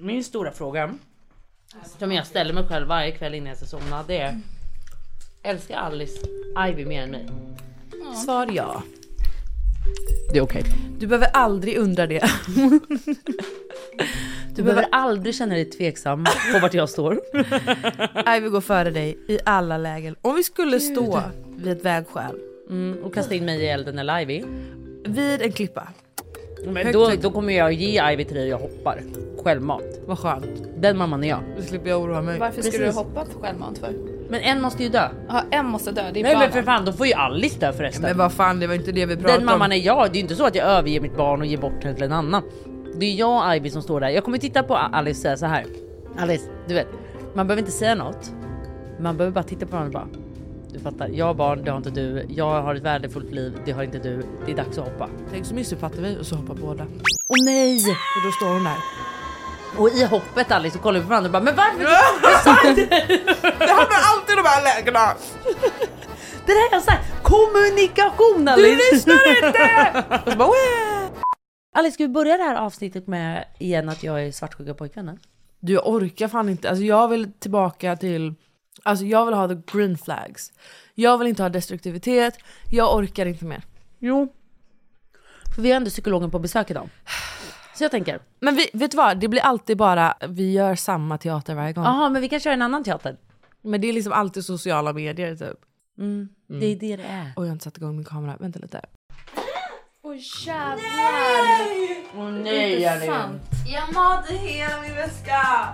Min stora fråga som jag ställer mig själv varje kväll innan jag ska somna det är Älskar Alice Ivy mer än mig? Svar ja. Det är okej. Du behöver aldrig undra det. Du behöver aldrig känna dig tveksam på vart jag står. Ivy går före dig i alla lägen. Om vi skulle stå vid ett vägskäl, Mm, och kasta in mig i elden eller Ivy. vid en klippa. Men då, då kommer jag ge Ivy till dig och jag hoppar. Självmant. Vad skönt. Den mamman är jag. Då slipper jag oroa mig. Varför skulle du Precis. hoppa för självmant för? Men en måste ju dö. Ja, en måste dö, det är Nej men för fan, då får ju Alice dö förresten. Men vad fan, det var inte det vi pratade Den mamman om. är jag. Det är ju inte så att jag överger mitt barn och ger bort henne till en annan. Det är jag och Ivy som står där. Jag kommer titta på Alice och säga så här. Alice, du vet, man behöver inte säga något. Man behöver bara titta på varandra och bara. Du fattar, jag har barn, det har inte du. Jag har ett värdefullt liv, det har inte du. Det är dags att hoppa. Tänk så missuppfattar vi och så hoppar båda. Åh nej! Och då står hon där. Och i hoppet Alice så kollar vi på varandra och bara men varför? Det hamnar alltid i de här lägena! Det där är så här kommunikation Alice! Du lyssnar inte! Och så bara, "Wah!" Alice ska vi börja det här avsnittet med igen att jag är svartsjuka pojkvännen? Du jag orkar fan inte, alltså jag vill tillbaka till, alltså jag vill ha the green flags. Jag vill inte ha destruktivitet, jag orkar inte mer. Jo. För vi har ändå psykologen på besök idag. Så jag tänker, Men vi, vet du vad, det blir alltid bara, vi gör samma teater varje gång. jaha men vi kan köra en annan teater. Men det är liksom alltid sociala medier typ. Mm. Det är det det är. Och jag har inte satt igång min kamera, vänta lite. Oj jävlar! Åh nej Sant. Jag made hela min väska!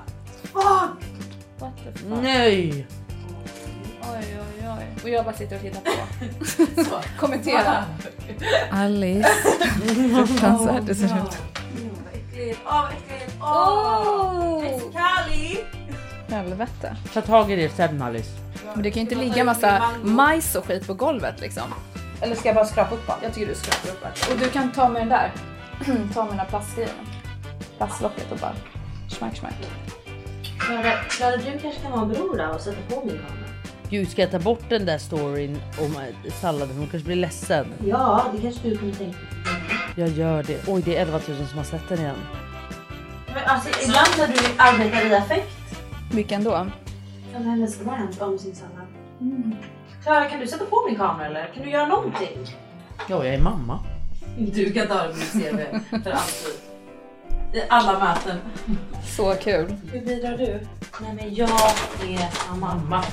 What the fuck? Nej! Oj oj oj. Och jag bara sitter och tittar på. Kommentera. Alice. Fruktansvärt det ser ut. Oh! Helvete. Ta tag i det sen Alice. Men det kan ju inte ligga massa majs och skit på golvet liksom. Eller ska jag bara skrapa upp allt? Jag tycker du skrapar upp allt. Och du kan ta med den där. ta med den här plastgrejen. Plastlocket och bara smack smack. Klara, du kanske kan vara bror då och sätta på min kamera? Gud ska jag ta bort den där storyn om eh, salladen? Hon kanske blir ledsen. Ja, det kanske du kunde tänka Jag gör det. Oj det är 11 000 som har sett den igen. Men alltså ibland när du arbetar i affekt. Vilken då? Från hennes rant om sin sallad. Klara kan du sätta på min kamera eller? Kan du göra någonting? Ja jag är mamma. Du kan ta det på mitt CV för alltid. I alla möten. Så kul. Hur bidrar du? Nej men jag är mamma. Mamma.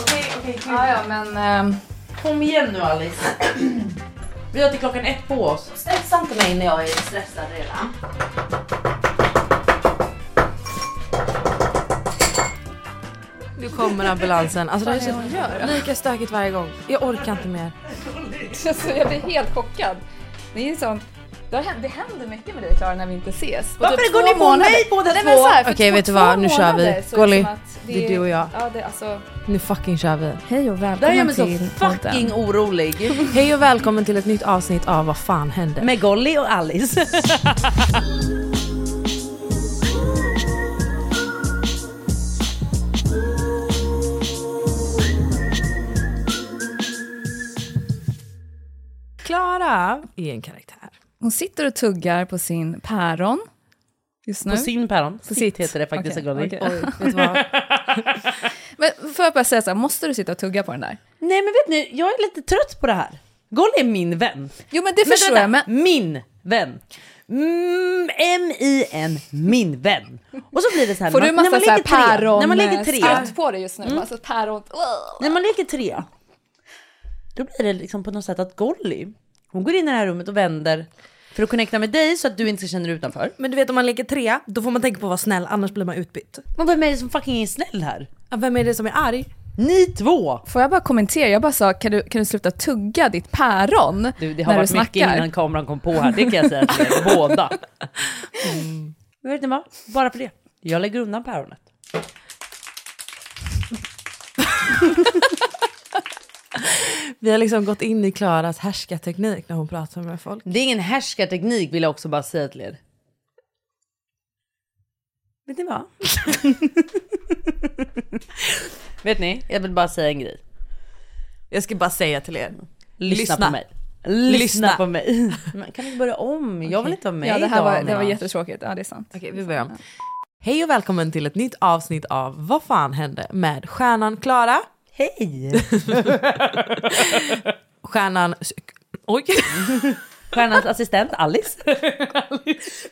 Okej, okej. Ja, ja, men ehm, Kom igen nu Alice. Vi har till klockan ett på oss. Stressa inte mig när jag är stressad redan. Nu kommer ambulansen. Alltså det är så lika stökigt varje gång. Jag orkar inte mer. Alltså, jag blir helt chockad. Det är ju sånt. Det, det händer mycket med dig Klara när vi inte ses. På Varför typ går ni på mig båda Nej, två? Okej, två- vet du vad? Nu kör vi. Golly, att det är du och jag. Ja, det, alltså, Nu fucking kör vi. hej och Det här gör välkommen mig så till fucking orolig. Hej och välkommen till ett nytt avsnitt av Vad fan hände? Med Golly och Alice. Klara är en karaktär. Hon sitter och tuggar på sin päron just nu. På sin päron. På Sitt heter det faktiskt Golly. okej. Oj? Men får jag bara säga så här, måste du sitta och tugga på den där? Nej men vet ni, jag är lite trött på det här. Golly är min vän. Jo men det Men förstår jag, men Min vän. Mm, M-I-N, min vän. Och så blir det så här, får när du man- när massa man så här tre, päron När man lägger tre, på dig just nu? Massa päron... när man lägger tre, då blir det liksom på något sätt att Golly, hon går in i det här rummet och vänder för att connecta med dig så att du inte ska känna dig utanför. Men du vet om man leker tre, då får man tänka på att vara snäll annars blir man utbytt. Men vem är det som fucking är snäll här? Ja, Vem är det som är arg? Ni två! Får jag bara kommentera? Jag bara sa, kan du, kan du sluta tugga ditt päron Du, det har när varit du mycket snackar? innan kameran kom på här, det kan jag säga till er båda. Men vet ni vad? Bara för det. Jag lägger undan päronet. Vi har liksom gått in i Klaras härskarteknik när hon pratar med folk. Det är ingen härskarteknik vill jag också bara säga till er. Vet ni vad? Vet ni? Jag vill bara säga en grej. Jag ska bara säga till er. Lyssna, Lyssna. på mig. Lyssna, Lyssna. på mig. Men kan vi börja om? Jag vill inte vara med Ja, det här var, det var jättetråkigt. Ja, det är sant. Okej, vi börjar om. Hej och välkommen till ett nytt avsnitt av Vad fan hände med stjärnan Klara, Hej! stjärnan... Oj! Stjärnans assistent Alice.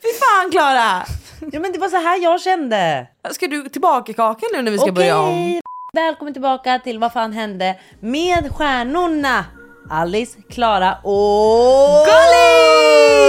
Fy fan Klara! Ja men det var så här jag kände. Ska du tillbaka kakan nu när vi ska börja om? Okej, välkommen tillbaka till Vad fan hände med stjärnorna Alice, Klara och... Gulli!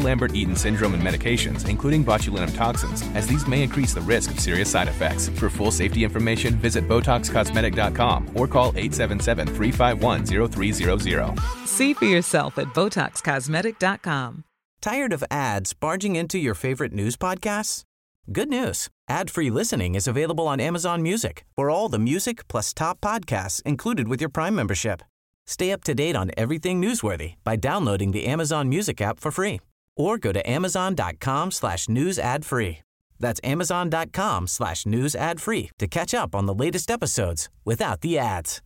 Lambert-Eaton syndrome and medications, including botulinum toxins, as these may increase the risk of serious side effects. For full safety information, visit BotoxCosmetic.com or call 877-351-0300. See for yourself at BotoxCosmetic.com. Tired of ads barging into your favorite news podcasts? Good news. Ad-free listening is available on Amazon Music for all the music plus top podcasts included with your Prime membership. Stay up to date on everything newsworthy by downloading the Amazon Music app for free or go to amazon.com slash news ad free. That's amazon.com slash news ad free to catch up on the latest episodes without the ads.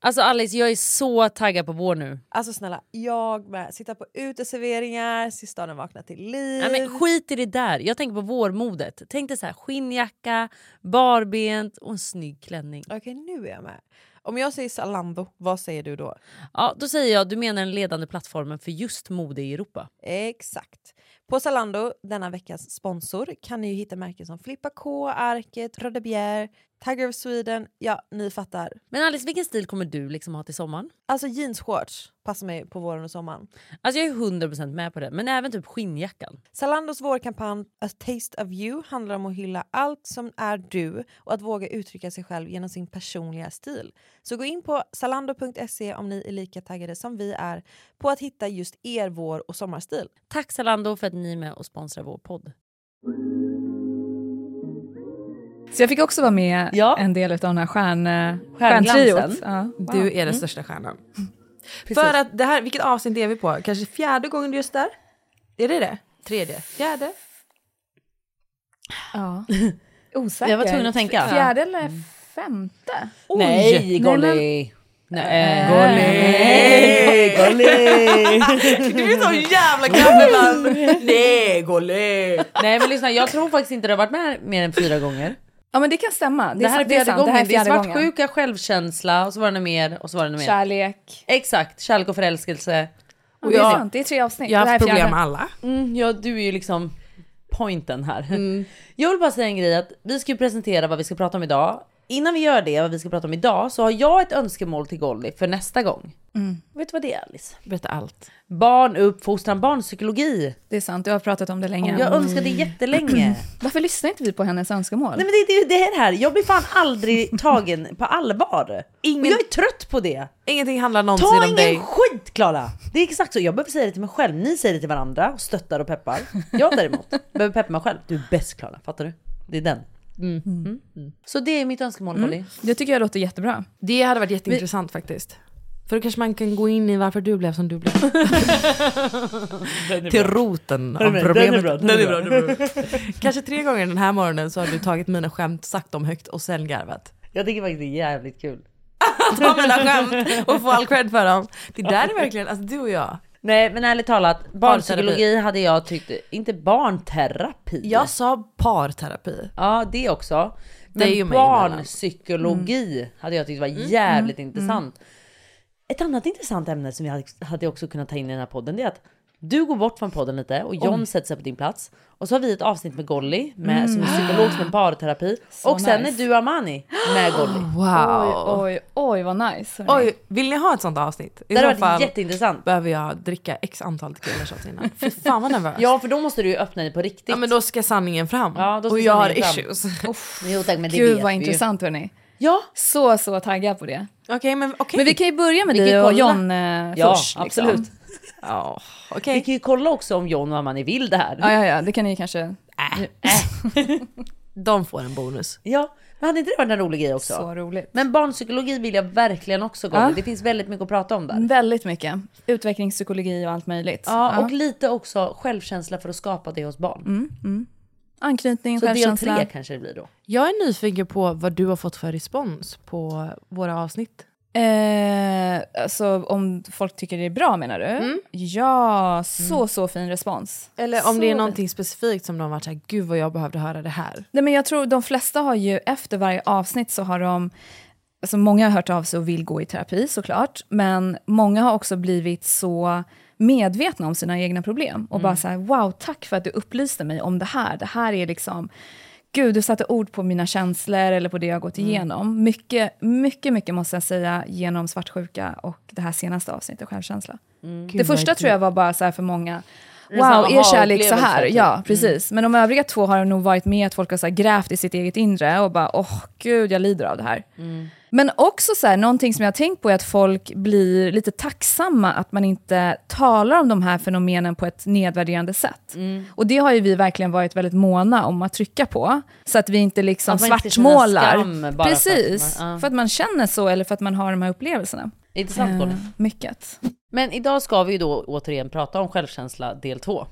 Alltså Alice, jag är så taggad på vår nu. Alltså snälla, jag med. Sitta på uteserveringar, se staden vakna till liv. Nej, men skit i det där. Jag tänker på vårmodet. Tänk dig så här, skinnjacka, barbent och en snygg klänning. Okej, nu är jag med. Om jag säger Zalando, vad säger du då? Ja, då säger jag du menar den ledande plattformen för just mode i Europa. Exakt. På Zalando, denna veckas sponsor, kan ni hitta märken som Flippa K, Arket, Röde Bjer, Tiger of Sweden. Ja, ni fattar. Men Alice, vilken stil kommer du liksom ha till sommaren? Alltså jeansshorts passar mig på våren och sommaren. Alltså jag är 100% med på det, men även typ skinnjackan. Zalandos vårkampanj A Taste of You handlar om att hylla allt som är du och att våga uttrycka sig själv genom sin personliga stil. Så gå in på zalando.se om ni är lika taggade som vi är på att hitta just er vår och sommarstil. Tack Zalando för att ni är med och sponsrar vår podd. Så jag fick också vara med Ja. en del av den här stjärn, Stjärnglansen. stjärntriot. Ja. Wow. Du är den största stjärnan. Precis. För att det här, vilket avsnitt är vi på? Kanske fjärde gången du just där? Är det det? Tredje? Fjärde? Ja. Osäker. Jag var tvungen att tänka. Fjärde eller femte? Nej, men- Golly! Nej, Golly! Golly! Du är så jävla gammal! Nej, Golly! Nej men lyssna, jag tror faktiskt inte du har varit med mer än fyra gånger. Ja men det kan stämma. Det, Det här är fjärde gången. Det här är Det är fjärde gången. svartsjuka, självkänsla och så var det något mer och så var det något mer. Kärlek. Exakt, kärlek och förälskelse. Ja, det är jag- sant. Det är tre avsnitt. Jag har haft problem med alla. Mm, ja, du är ju liksom pointen här. Jag vill bara säga en grej att vi ska ju presentera vad vi ska prata om idag. Innan vi gör det, vad vi ska prata om idag, så har jag ett önskemål till Golly för nästa gång. Vet du vad det är Alice? Berätta allt. Barn, uppfostran, barnpsykologi. Det är sant, du har pratat om det länge. Jag önskar det jättelänge. Varför lyssnar inte vi på hennes önskemål? Nej men det, är det här, jag blir fan aldrig tagen på allvar. Ingen- Och jag är trött på det. Ingenting handlar någonsin Ta om ingen dig. skit Klara! Det är exakt så, jag behöver säga det till mig själv, ni säger det till varandra och stöttar och peppar. Jag däremot behöver peppa mig själv. Du är bäst Klara, fattar du? Det är den. Mm. Mm. Mm. Så det är mitt önskemål Molly. Det tycker jag låter jättebra. Det hade varit jätteintressant faktiskt. För då kanske man kan gå in i varför du blev som du blev. Till roten av problemet. den är bra, den är bra. den är bra. Kanske tre gånger den här morgonen så har du tagit mina skämt, sagt dem högt och sen garvat. Jag tycker faktiskt det är jävligt kul. Ta mina skämt och få all cred för dem. Det där är verkligen, alltså du och jag. Nej men ärligt talat, barnpsykologi hade jag tyckt, inte barnterapi. Jag sa parterapi. Ja det också. Det Men emellan. barnpsykologi hade jag tyckt var jävligt intressant. Ett annat intressant ämne som vi hade, hade också kunnat ta in i den här podden det är att Du går bort från podden lite och John sätter sig på din plats. Och så har vi ett avsnitt med Golly med, som är psykolog som en parterapi. och sen nice. är du Amani med Golly. Wow. Oj, oj, oj vad nice. hörni. Oj, vill ni ha ett sånt avsnitt? I Det hade så varit fall jätteintressant. behöver jag dricka x antal tequila shots innan. Fy fan vad nervös. Ja för då måste du ju öppna dig på riktigt. Ja men då ska sanningen fram. Ja, då ska och jag har sanningen fram. issues. Jo tack men det Gud vet vad vi ju. intressant hörni. Ja, Så, så taggad på det. Okej men okej. Men vi kan ju börja med Vi kan dig ju och kolla. John eh, ja först. liksom. absolut. Ja, Vi okej. kan ju kolla också om John och Amani vill det här. Ja, ja, ja, det kan ni kanske... De får en bonus. Ja, men hade inte det varit en rolig grej också? Så roligt. Men barnpsykologi vill jag verkligen också gå Ja. Det finns väldigt mycket att prata om där. Väldigt mycket. Utvecklingspsykologi och allt möjligt. Ja, och lite också självkänsla för att skapa det hos barn. Anknytning, Så del självkänsla. tre kanske det blir då. Jag är nyfiken på vad du har fått för respons på våra avsnitt. Eh, alltså om folk tycker det är bra menar du? Ja, så så fin respons. Eller om Så det är någonting specifikt som de har varit såhär, gud vad jag behövde höra det här. Nej, men jag tror de flesta har ju efter varje avsnitt så har de Alltså många har hört av sig och vill gå i terapi såklart, men många har också blivit så medvetna om sina egna problem och bara så här, wow, tack för att du upplyste mig om det här. Det här är liksom, gud, du satte ord på mina känslor eller på det jag har gått igenom. Mycket, mycket, mycket måste jag säga genom svartsjuka och det här senaste avsnittet, självkänsla. Det första tror jag var bara så här för många, wow, är kärlek så här? Ja, precis. Men de övriga två har nog varit med att folk har så här grävt i sitt eget inre och bara, åh gud, jag lider av det här. Men också så här, någonting som jag har tänkt på är att folk blir lite tacksamma att man inte talar om de här fenomenen på ett nedvärderande sätt. Och det har ju vi verkligen varit väldigt måna om att trycka på. Så att vi inte liksom Att inte svartmålar. skam bara för att Precis, man- ja. för att man känner så eller för att man har de här upplevelserna. Intressant Eh, Golly. mycket. Men idag ska vi ju då återigen prata om självkänsla del 2.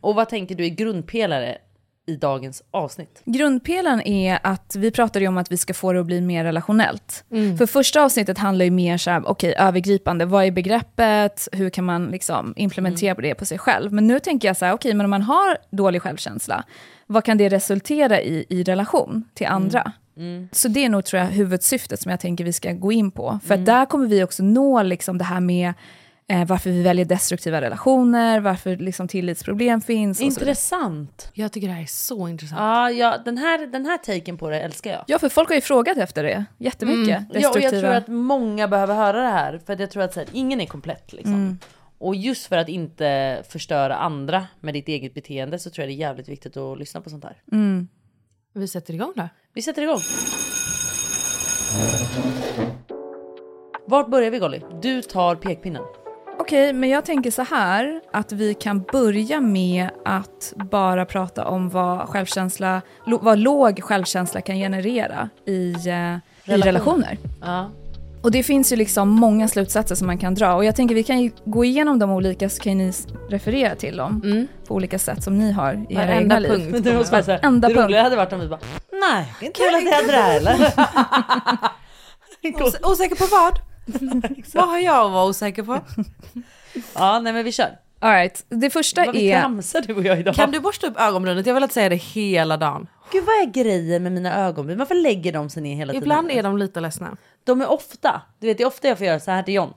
Och vad tänker du är grundpelare i dagens avsnitt? Grundpelaren är att vi pratade om att vi ska få det att bli mer relationellt. För första avsnittet handlar ju mer så här, okej, övergripande, vad är begreppet, hur kan man liksom implementera på det på sig själv. Men nu tänker jag så här, okej, men om man har dålig självkänsla, vad kan det resultera i i relation till andra? Så det är nog tror jag huvudsyftet som jag tänker vi ska gå in på. För att där kommer vi också nå liksom det här med eh, varför vi väljer destruktiva relationer, varför liksom tillitsproblem finns. Och så vidare. Intressant. Jag tycker det här är så intressant. Ja, ja den, här, den här taken på det älskar jag. Ja, för folk har ju frågat efter det jättemycket. Ja, och jag tror att många behöver höra det här. För att jag tror att så här, ingen är komplett liksom. Och just för att inte förstöra andra med ditt eget beteende så tror jag det är jävligt viktigt att lyssna på sånt här. Vi sätter igång då. Vi sätter igång. Vart börjar vi Golly? Du tar pekpinnen. Okej, men jag tänker så här att vi kan börja med att bara prata om vad självkänsla, vad låg självkänsla kan generera i, eh, i relationer. Ja. Och det finns ju liksom många slutsatser som man kan dra och jag tänker vi kan ju gå igenom de olika så kan ni referera till dem på olika sätt som ni har i era Varenda egna liv. punkt. Men det, måste säga, Enda det punkt. roliga hade varit om vi bara Nej, det är inte relaterat till det här eller? Os- osäker på vad? vad har jag att vara osäker på? ja, nej men vi kör. All right. Det första Vad vi är... tramsar du och jag idag. Kan du borsta upp ögonbrynet? Jag vill inte säga det hela dagen. Gud vad är grejen med mina ögonbryn? Varför lägger de sig ner hela tiden? Ibland är de lite ledsna. De är ofta, du vet det är ofta jag får göra så här till John.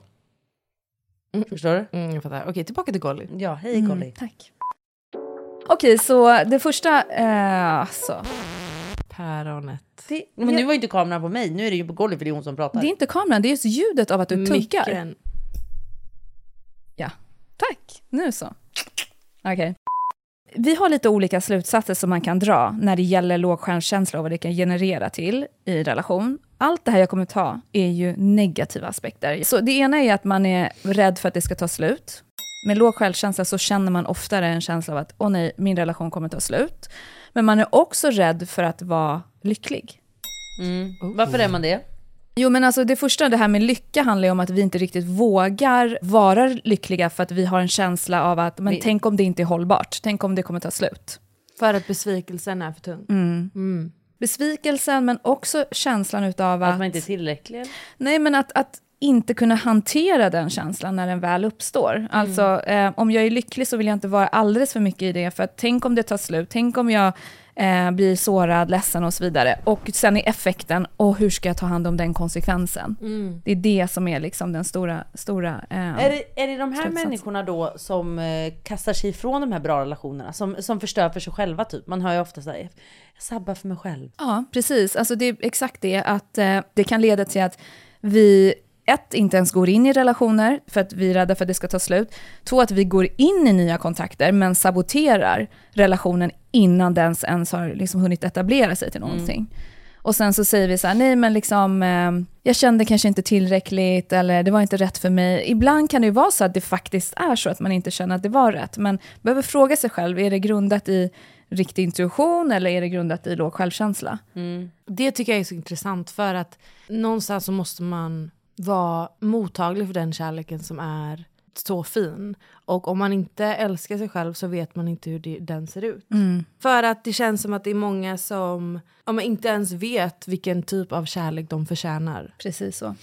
Förstår du? Mm, jag fattar. Okej, tillbaka till Golly. Ja, hej Golly. Mm, tack. Okej, så det första... Eh, alltså, Päronet. Det, Men nu var ju inte kameran på mig, nu är det ju på Golly för det är hon som pratar. det är inte kameran, det är just ljudet av att du tuggar. Micken. Ja, tack. Nu så. Okej. Vi har lite olika slutsatser som man kan dra när det gäller låg självkänsla och vad det kan generera till i relation. Allt det här jag kommer ta är ju negativa aspekter. Så det ena är att man är rädd för att det ska ta slut. Med låg självkänsla så känner man oftare en känsla av att åh nej, min relation kommer ta slut. Men man är också rädd för att vara lycklig. Mm. Varför är man det? Jo men alltså det första, det här med lycka handlar ju om att vi inte riktigt vågar vara lyckliga för att vi har en känsla av att, men Vi- tänk om det inte är hållbart, tänk om det kommer ta slut. För att besvikelsen är för tung. Mm. Besvikelsen men också känslan utav att, Att man inte är tillräcklig? nej men att, att inte kunna hantera den känslan när den väl uppstår. Alltså eh, om jag är lycklig så vill jag inte vara alldeles för mycket i det, för att tänk om det tar slut, tänk om jag eh, blir sårad, ledsen och så vidare. Och sen är effekten, och hur ska jag ta hand om den konsekvensen? Det är det som är liksom den stora, stora eh, Är det, är det de här Slutsats. människorna då som eh, kastar sig ifrån de här bra relationerna? Som, som förstör för sig själva typ? Man hör ju ofta såhär, jag sabbar för mig själv. Ja, precis. Alltså det är exakt det, att eh, det kan leda till att vi ett, inte ens går in i relationer för att vi är rädda för att det ska ta slut. Två, att vi går in i nya kontakter men saboterar relationen innan den ens har liksom hunnit etablera sig till någonting. Och sen så säger vi så här, nej men liksom, eh, jag kände kanske inte tillräckligt eller det var inte rätt för mig. Ibland kan det ju vara så att det faktiskt är så att man inte känner att det var rätt. Men behöver fråga sig själv, är det grundat i riktig intuition eller är det grundat i låg självkänsla? Det tycker jag är så intressant för att någonstans så måste man vara mottaglig för den kärleken som är så fin. Och om man inte älskar sig själv så vet man inte hur det, den ser ut. För att det känns som att det är många som ja, men inte ens vet vilken typ av kärlek de förtjänar. Precis så.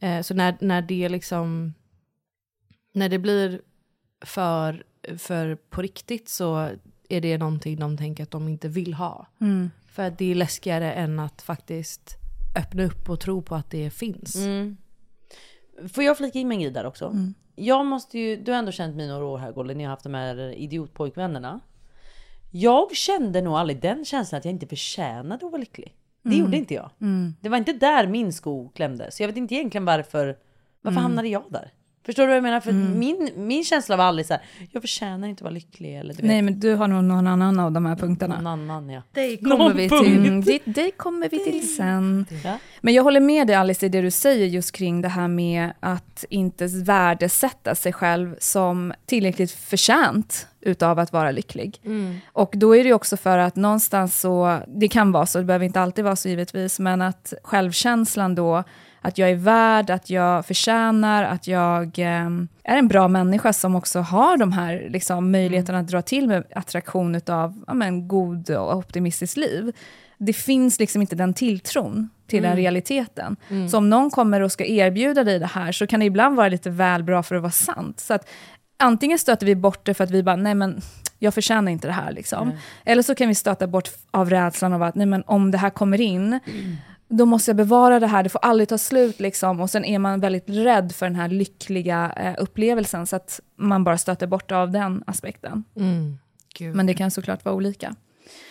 Eh, så när, när det liksom när det blir för, för på riktigt så är det någonting de tänker att de inte vill ha. För att det är läskigare än att faktiskt öppna upp och tro på att det finns. Får jag flika in med en grej där också? Jag måste ju, du har ändå känt mig några år här Golly, ni har haft de här idiotpojkvännerna. Jag kände nog aldrig den känslan att jag inte förtjänade att vara lycklig. Det gjorde inte jag. Det var inte där min sko klämde. Så jag vet inte egentligen varför, varför hamnade jag där? Förstår du vad jag menar? För min, min känsla var aldrig så här, jag förtjänar inte att vara lycklig. Eller du vet, Nej men du har nog någon annan av de här punkterna. någon annan ja. Dig kommer, vi till, mm, det, dig kommer vi till sen. Ja. Men jag håller med dig Alice i det du säger just kring det här med att inte värdesätta sig själv som tillräckligt förtjänt utav att vara lycklig. Och då är det också för att någonstans så, det kan vara så, det behöver inte alltid vara så givetvis, men att självkänslan då, att jag är värd, att jag förtjänar, att jag eh, är en bra människa som också har de här liksom, möjligheterna att dra till med attraktion utav ja, men, god och optimistiskt liv. Det finns liksom inte den tilltron till den realiteten. Så om någon kommer och ska erbjuda dig det här så kan det ibland vara lite väl bra för att vara sant. Så att antingen stöter vi bort det för att vi bara, nej men jag förtjänar inte det här. Liksom. Eller så kan vi stöta bort av rädslan av att nej men om det här kommer in, då måste jag bevara det här, det får aldrig ta slut. Liksom. Och sen är man väldigt rädd för den här lyckliga eh, upplevelsen, så att man bara stöter bort av den aspekten. Gud. Men det kan såklart vara olika.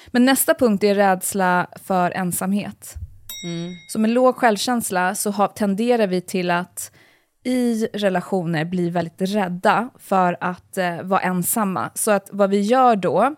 Men nästa punkt är rädsla för ensamhet. Så med låg självkänsla så har, tenderar vi till att i relationer bli väldigt rädda för att eh, vara ensamma. Så att vad vi gör då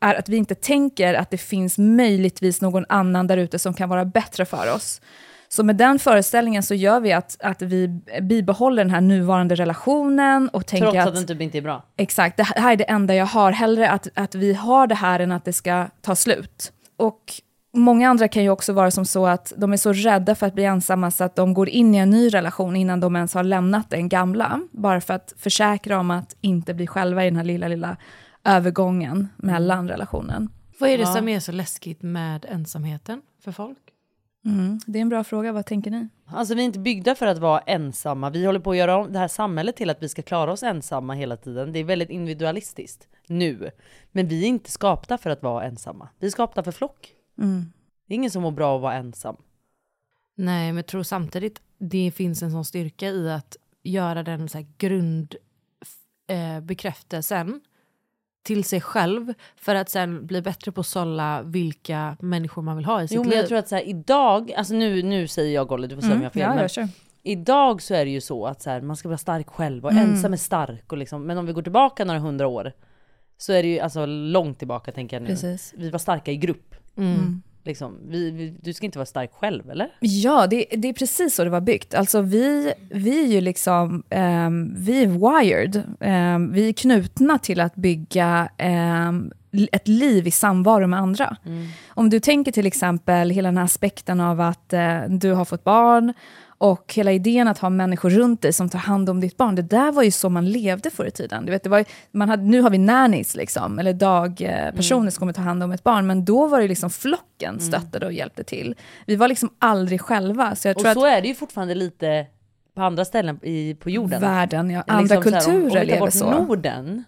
är att vi inte tänker att det finns möjligtvis någon annan där ute som kan vara bättre för oss. Så med den föreställningen så gör vi att, att vi bibehåller den här nuvarande relationen och tänker Trots att... att den typ inte är bra. Exakt, det här är det enda jag har. Hellre att, att vi har det här än att det ska ta slut. Och många andra kan ju också vara som så att de är så rädda för att bli ensamma så att de går in i en ny relation innan de ens har lämnat den gamla. Bara för att försäkra om att inte bli själva i den här lilla, lilla övergången mellan relationen. Vad är det som är så läskigt med ensamheten för folk? Mm, det är en bra fråga, vad tänker ni? Alltså vi är inte byggda för att vara ensamma. Vi håller på att göra om det här samhället till att vi ska klara oss ensamma hela tiden. Det är väldigt individualistiskt nu. Men vi är inte skapta för att vara ensamma. Vi är skapta för flock. Det är ingen som mår bra av att vara ensam. Nej, men jag tror samtidigt det finns en sån styrka i att göra den så här grund eh, bekräftelsen till sig själv för att sen bli bättre på att sålla vilka människor man vill ha i sitt Jo men liv. jag tror att så här, idag, alltså nu, nu säger jag Golly, du får säga om jag har fel. Ja, men. Idag så är det ju så att så här, man ska vara stark själv och ensam är stark. Och liksom, men om vi går tillbaka några hundra år så är det ju alltså långt tillbaka tänker jag nu. Precis. Vi var starka i grupp. Liksom, vi, vi, du ska inte vara stark själv eller? Ja, det, det är precis så det var byggt. Alltså vi, vi är ju liksom, ehm, vi är wired. Ehm, vi är knutna till att bygga ehm, ett liv i samvaro med andra. Om du tänker till exempel hela den här aspekten av att eh, du har fått barn och hela idén att ha människor runt dig som tar hand om ditt barn, det där var ju så man levde förr i tiden. Du vet, det var, ju- man hade, nu har vi nannies, liksom, eller dagpersoner som kommer ta hand om ett barn, men då var det liksom flocken stöttade och hjälpte till. Vi var liksom aldrig själva. Så jag Och tror så att är det ju fortfarande lite på andra ställen i, på jorden. världen, ja, Liksom andra så här, om- kulturer om lever så. Norden,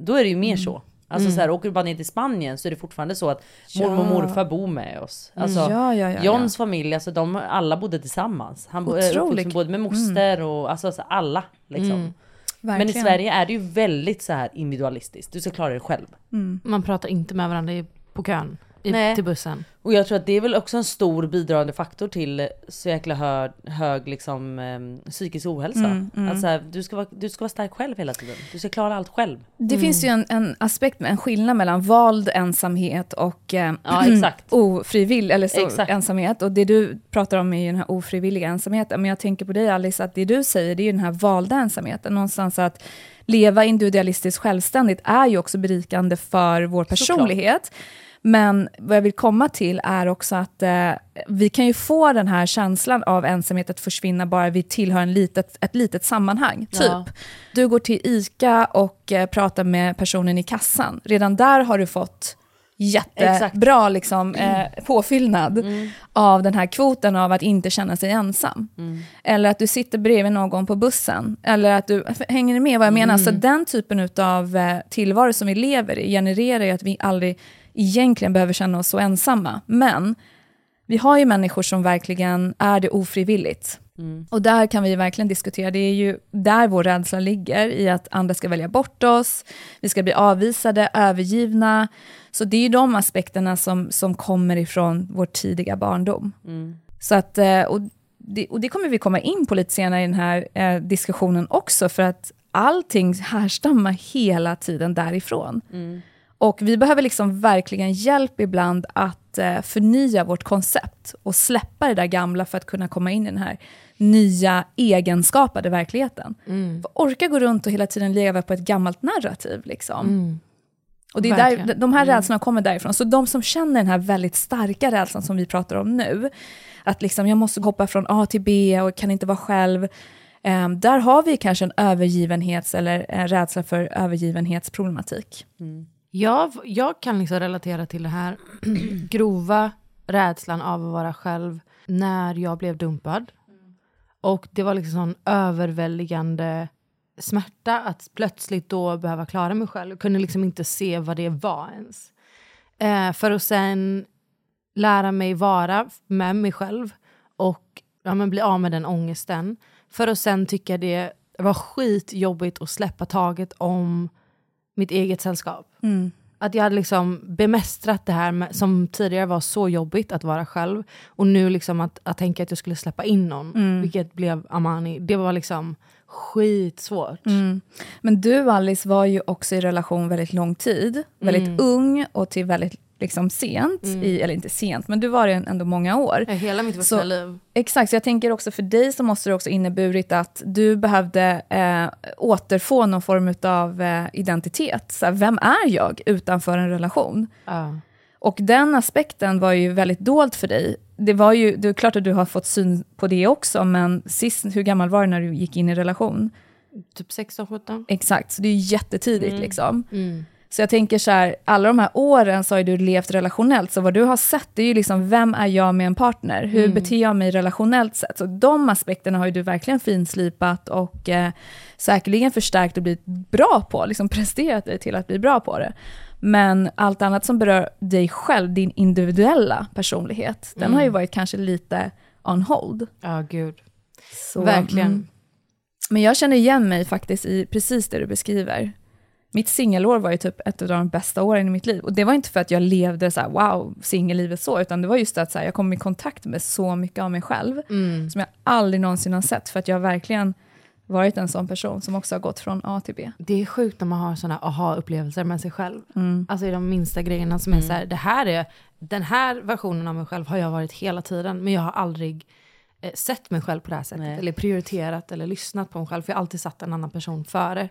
då är det ju mer så. Alltså Mm. så här, åker du bara ner till Spanien så är det fortfarande så att mormor och Ja. morfar bor med oss. Alltså, Ja, ja, ja, Johns familj, alltså de alla bodde tillsammans. Han bo- är Otroligt. uppvuxen både med moster och alltså, alltså alla. Liksom. Mm. Men i. Sverige är det ju väldigt så här individualistiskt. Du ska klara dig själv. Man pratar inte med varandra i- på kön i, Nej. till bussen. Och jag tror att det är väl också en stor bidragande faktor till så jäkla hög, hög liksom, eh, psykisk ohälsa. Mm, mm. Att så här, du, ska vara, du ska vara stark själv hela tiden. Du ska klara allt själv. Det finns ju en, en aspekt, en skillnad mellan vald ensamhet och eh, Ja, exakt. ofrivillig eller så, Exakt. ensamhet. Och det du pratar om är ju den här ofrivilliga ensamheten. Men jag tänker på dig Alice, att det du säger det är ju den här valda ensamheten. Någonstans att leva individualistiskt självständigt är ju också berikande för vår personlighet. Men vad jag vill komma till är också att eh, vi kan ju få den här känslan av ensamhet att försvinna bara vi tillhör en litet, ett litet sammanhang. Typ, Ja. du går till ICA och eh, pratar med personen i kassan. Redan där har du fått jättebra liksom, eh, påfyllnad av den här kvoten av att inte känna sig ensam. Eller att du sitter bredvid någon på bussen. Eller att du, hänger med vad jag menar? Så den typen av eh, tillvaro som vi lever i genererar ju att vi aldrig egentligen behöver känna oss så ensamma. Men vi har ju människor som verkligen är det ofrivilligt. Och där kan vi verkligen diskutera, det är ju där vår rädsla ligger, i att andra ska välja bort oss, vi ska bli avvisade, övergivna. Så det är ju de aspekterna som, som kommer ifrån vår tidiga barndom. Så att, eh, och, det, och det kommer vi komma in på lite senare i den här eh, diskussionen också, för att allting härstammar hela tiden därifrån. Och vi behöver liksom verkligen hjälp ibland att eh, förnya vårt koncept och släppa det där gamla för att kunna komma in i den här nya egenskapade verkligheten. För orka gå runt och hela tiden leva på ett gammalt narrativ. Liksom. Och det är där, de här rädslorna kommer därifrån. Så de som känner den här väldigt starka rädslan som vi pratar om nu, att liksom jag måste hoppa från A till B och kan inte vara själv. Eh, där har vi kanske en övergivenhets eller en rädsla för övergivenhetsproblematik. Jag, jag kan liksom relatera till det här grova rädslan av att vara själv när jag blev dumpad. Och det var liksom sån överväldigande smärta att plötsligt då behöva klara mig själv. Jag kunde liksom inte se vad det var ens. Eh, för att sen lära mig vara med mig själv och ja, men bli av med den ångesten. För att sen tycka det var skitjobbigt att släppa taget om mitt eget sällskap. Att jag hade liksom bemästrat det här med, som tidigare var så jobbigt att vara själv. Och nu liksom att, att tänka att jag skulle släppa in någon, vilket blev Amani, det var liksom skitsvårt. Men du Alice var ju också i relation väldigt lång tid, väldigt ung och till väldigt liksom, sent, i, eller inte sent, men du var det ändå många år. Ja, Hela mitt vuxna liv. Exakt, så jag tänker också för dig så måste det också inneburit att du behövde eh, återfå någon form av eh, identitet. Så här, vem är jag utanför en relation? Ja. Och den aspekten var ju väldigt dold för dig. Det, var ju, det är klart att du har fått syn på det också, men sist, hur gammal var du när du gick in i relation? Typ 16-17. Exakt, så det är jättetidigt. Liksom. Mm. Så jag tänker så här, alla de här åren så har du levt relationellt, så vad du har sett det är ju liksom, vem är jag med en partner? Hur Mm. beter jag mig relationellt sett? Så de aspekterna har ju du verkligen finslipat och eh, säkerligen förstärkt och blivit bra på, liksom presterat dig till att bli bra på det. Men allt annat som berör dig själv, din individuella personlighet, den har ju Mm. varit kanske lite on hold. Ja, gud. Så, Verkligen. mm. Men jag känner igen mig faktiskt i precis det du beskriver. Mitt singelår var ju typ ett av de bästa åren i mitt liv. Och det var inte för att jag levde så här, wow, singellivet så, utan det var just att så här, jag kom i kontakt med så mycket av mig själv, Mm. som jag aldrig någonsin har sett, för att jag verkligen varit en sån person som också har gått från A till B. Det är sjukt när man har såna aha-upplevelser med sig själv. Alltså i de minsta grejerna som är så här, det här är, den här versionen av mig själv har jag varit hela tiden, men jag har aldrig sett mig själv på det här sättet. Nej. Eller prioriterat eller lyssnat på mig själv, för jag har alltid satt en annan person före.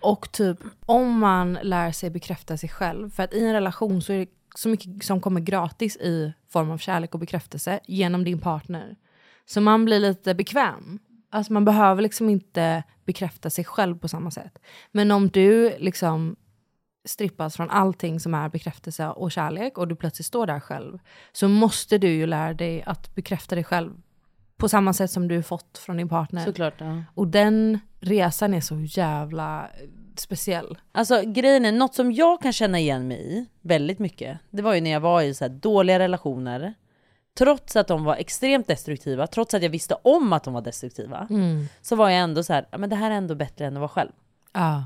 Och typ, om man lär sig bekräfta sig själv, för att i en relation så är det så mycket som kommer gratis i form av kärlek och bekräftelse genom din partner. Så man blir lite bekväm. Alltså man behöver liksom inte bekräfta sig själv på samma sätt. Men om du liksom strippas från allting som är bekräftelse och kärlek och du plötsligt står där själv så måste du ju lära dig att bekräfta dig själv på samma sätt som du fått från din partner. Såklart. Ja. Och den resan är så jävla speciell. Alltså grejen är, något som jag kan känna igen mig i väldigt mycket, det var ju när jag var i så här dåliga relationer, trots att de var extremt destruktiva, trots att jag visste om att de var destruktiva, så var jag ändå så här, "Ja, men det här är ändå bättre än att vara själv. Ja.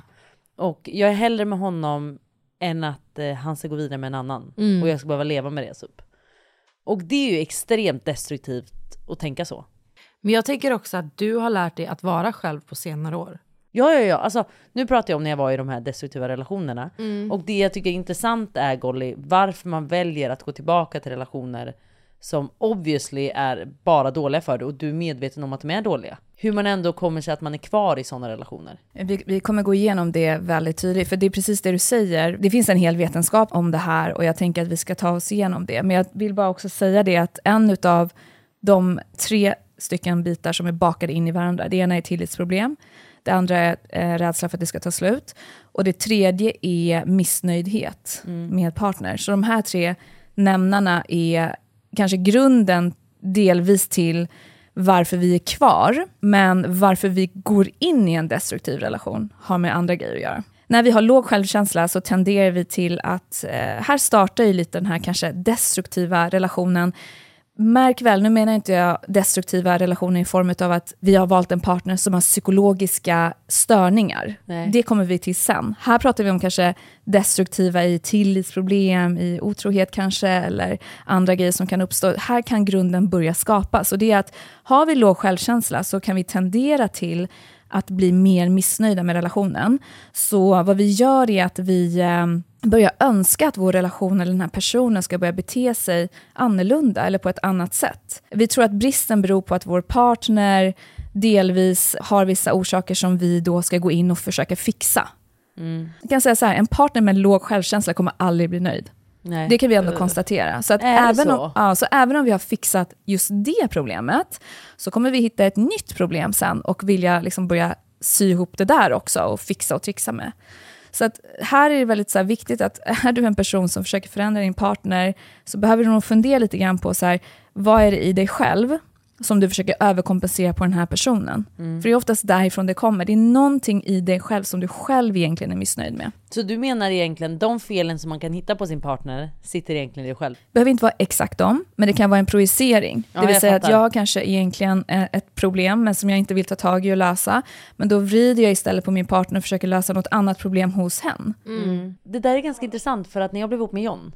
Och jag är hellre med honom än att eh, han ska gå vidare med en annan. Och jag ska behöva leva med det typ. Och det är ju extremt destruktivt att tänka så. Men jag tänker också att du har lärt dig att vara själv på senare år. Ja, ja, ja. Alltså, nu pratar jag om när jag var i de här destruktiva relationerna. Och det jag tycker är intressant är, Golly, varför man väljer att gå tillbaka till relationer som obviously är bara dåliga för dig och du är medveten om att de är dåliga. Hur man ändå kommer sig att man är kvar i sådana relationer. Vi, vi kommer gå igenom det väldigt tydligt, för det är precis det du säger. Det finns en hel vetenskap om det här och jag tänker att vi ska ta oss igenom det. Men jag vill bara också säga det att en av de tre stycken bitar som är bakade in i varandra, det ena är tillitsproblem, det andra är eh, rädsla för att det ska ta slut och det tredje är missnöjdhet med partner. Så de här tre nämnarna är kanske grunden delvis till varför vi är kvar, men varför vi går in i en destruktiv relation har med andra grejer att göra. När vi har låg självkänsla så tenderar vi till att, eh, här startar ju lite den här kanske destruktiva relationen. Märk väl, nu menar inte jag destruktiva relationer i form av att vi har valt en partner som har psykologiska störningar. Nej. Det kommer vi till sen. Här pratar vi om kanske destruktiva i tillitsproblem, i otrohet kanske, eller andra grejer som kan uppstå. Här kan grunden börja skapas. Och det är att har vi låg självkänsla så kan vi tendera till att bli mer missnöjda med relationen. Så vad vi gör är att vi eh, börjar önska att vår relation eller den här personen ska börja bete sig annorlunda eller på ett annat sätt. Vi tror att bristen beror på att vår partner delvis har vissa orsaker som vi då ska gå in och försöka fixa. Jag kan säga så här, en partner med låg självkänsla kommer aldrig bli nöjd. Nej. Det kan vi ändå konstatera. Så, att även, så? Om, ja, så även om vi har fixat just det problemet, så kommer vi hitta ett nytt problem sen och vilja liksom börja sy ihop det där också och fixa och trixa med. Så att här är det väldigt så här viktigt att är du en person som försöker förändra din partner, så behöver du nog fundera lite grann på så här, vad är det i dig själv som du försöker överkompensera på den här personen. För det är oftast därifrån det kommer. Det är någonting i dig själv som du själv egentligen är missnöjd med. Så du menar egentligen de felen som man kan hitta på sin partner sitter egentligen i dig själv? behöver inte vara exakt dem, men det kan vara en projicering. Ja, det vill jag säga att fattar. jag har kanske egentligen eh, ett problem, men som jag inte vill ta tag i och lösa. Men då vrider jag istället på min partner och försöker lösa något annat problem hos hen. Det där är ganska intressant för att när jag blev ihop med John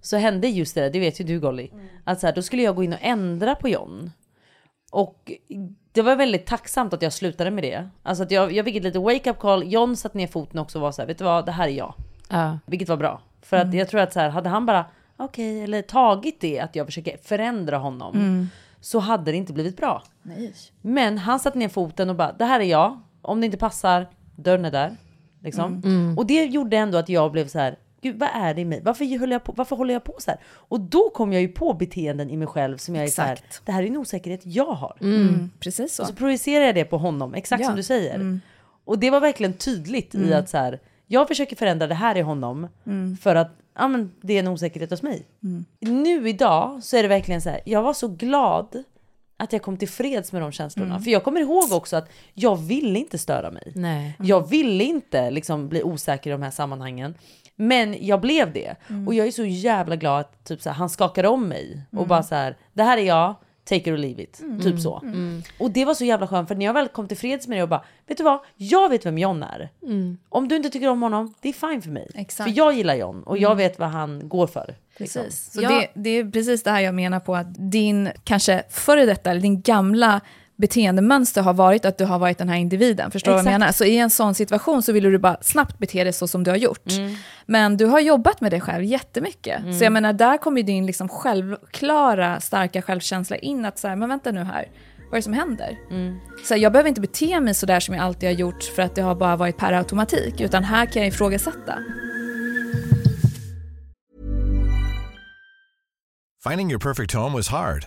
så hände just det, det vet ju du Golly. Att så här, då skulle jag gå in och ändra på John. Och det var väldigt tacksamt att jag slutade med det. Alltså att jag, jag fick ett litet wake up call, John satte ner foten också och var så här, vet du vad, det här är jag. Ja. Vilket var bra. För att jag tror att så här, hade han bara, okej, eller tagit det att jag försöker förändra honom. Så hade det inte blivit bra. Men han satte ner foten och bara, det här är jag. Om det inte passar, dörren är där. Liksom. Och det gjorde ändå att jag blev så här, gud vad är det i mig? Varför, höll jag på, varför håller jag på så här? Och då kom jag ju på beteenden i mig själv som jag är så här, det här är en osäkerhet jag har. Mm, precis så. Och så projicerar jag det på honom, exakt Ja. som du säger. Och det var verkligen tydligt i att så här, jag försöker förändra det här i honom för att ja, men det är en osäkerhet hos mig. Nu idag så är det verkligen så här, jag var så glad att jag kom till freds med de känslorna. För jag kommer ihåg också att jag ville inte störa mig. Nej. Jag ville inte liksom bli osäker i de här sammanhangen. Men jag blev det. Och jag är så jävla glad att typ så här, han skakade om mig. Och bara så här, det här är jag, take it or leave it. Typ så. Och det var så jävla skönt för när jag väl kom till freds med det och bara, vet du vad? Jag vet vem John är. Om du inte tycker om honom, det är fine för mig. Exakt. För jag gillar John och jag vet vad han går för. liksom. Precis. Så Ja. det, det är precis det här jag menar på att din kanske före detta, eller din gamla beteendemönster har varit att du har varit den här individen. Förstår du vad jag Exakt. menar? Så i en sån situation så vill du bara snabbt bete dig så som du har gjort. Mm. Men du har jobbat med dig själv jättemycket. Så jag menar, där kommer din liksom självklara, starka självkänsla in att så här, men vänta nu här, vad är det som händer? Mm. Så här, jag behöver inte bete mig så där som jag alltid har gjort för att det har bara varit per automatik, utan här kan jag ifrågasätta. Finding your perfect home was hard,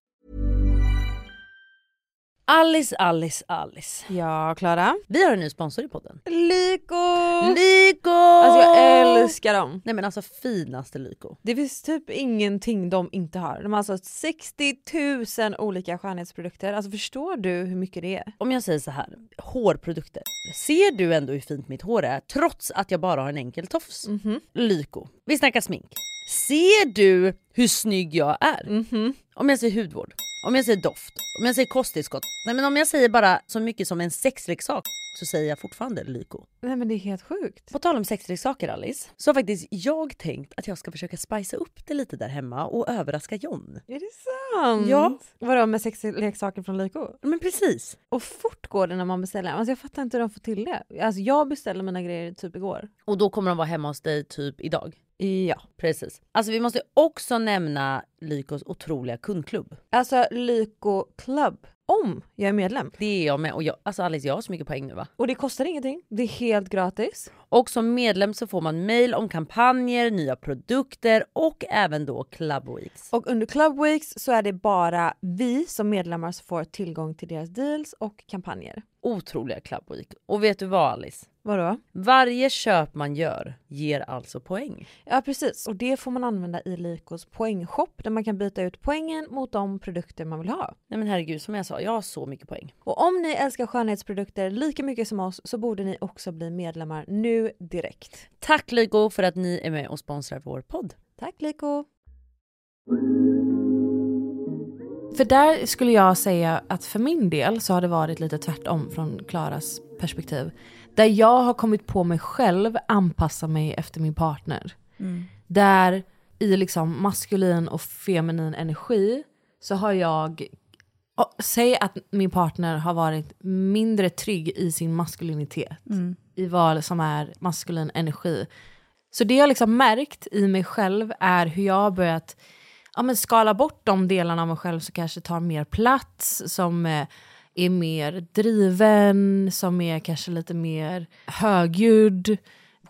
Alice, Alice, Alice. Ja, Klara. Vi har en ny sponsor i podden. Lyko! Lyko! Alltså jag älskar dem. Nej men alltså finaste Lyko. Det finns typ ingenting de inte har. De har alltså 60 000 olika skönhetsprodukter. Alltså förstår du hur mycket det är? Om jag säger så här, hårprodukter. Ser du ändå hur fint mitt hår är trots att jag bara har en enkel tofs? Lyko. Vi snackar smink. Ser du hur snygg jag är? Om jag säger hudvård, om jag säger doft, om jag säger kosttillskott. Nej men om jag säger bara så mycket som en sexleksak så säger jag fortfarande Lyko. Nej men det är helt sjukt. På tal om sexleksaker Alice, så har faktiskt jag tänkt att jag ska försöka spicea upp det lite där hemma och överraska John. Är det sant? Ja. Vadå med sexleksaker från Lyko? Men precis. Och fort går det när man beställer. Alltså jag fattar inte hur de får till det. Alltså jag beställde mina grejer typ igår. Och då kommer de vara hemma hos dig typ idag. Ja. Precis. Alltså vi måste också nämna Lykos otroliga kundklubb. Alltså Lyko Club. Om jag är medlem. Det är jag med och jag, alltså Alice jag har så mycket poäng nu va? Och det kostar ingenting. Det är helt gratis. Och som medlem så får man mail om kampanjer, nya produkter och även då Club Weeks. Och under Club Weeks så är det bara vi som medlemmar som får tillgång till deras deals och kampanjer. Otroliga Club Week. Och vet du vad Alice? Vadå? Varje köp man gör ger alltså poäng. Ja precis, och det får man använda i Likos poängshop där man kan byta ut poängen mot de produkter man vill ha. Nej men herregud som jag sa, jag har så mycket poäng. Och om ni älskar skönhetsprodukter lika mycket som oss så borde ni också bli medlemmar nu direkt. Tack Lyko för att ni är med och sponsrar vår podd. Tack Liko! För där skulle jag säga att för min del så har det varit lite tvärtom från Klaras perspektiv. Där jag har kommit på mig själv anpassa mig efter min partner. Där i liksom maskulin och feminin energi så har jag Säg att min partner har varit mindre trygg i sin maskulinitet. I vad som är maskulin energi. Så det jag liksom märkt i mig själv är hur jag har börjat ja, men skala bort de delarna av mig själv som kanske tar mer plats, som eh, är mer driven, som är kanske lite mer högljudd,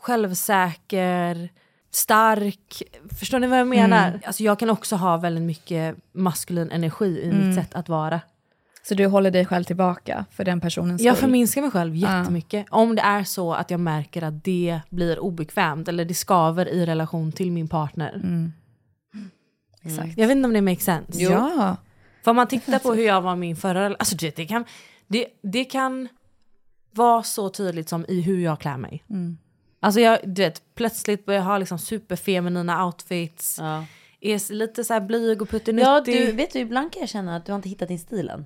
självsäker, stark. Förstår ni vad jag menar? Alltså jag kan också ha väldigt mycket maskulin energi i mitt sätt att vara. Så du håller dig själv tillbaka för den personens Jag skull? förminskar mig själv jättemycket. Om det är så att jag märker att det blir obekvämt eller det skaver i relation till min partner. Exakt. Jag vet inte om det makes sense. Ja. För om man tittar på hur jag var min förra alltså du vet, det kan, det, det kan vara så tydligt som i hur jag klär mig. Alltså jag, du vet, plötsligt börjar jag ha liksom superfeminina outfits, Ja. är lite så här blyg och puttinuttig. Ja du, vet du ibland kan jag känna att du har inte hittat din stil än.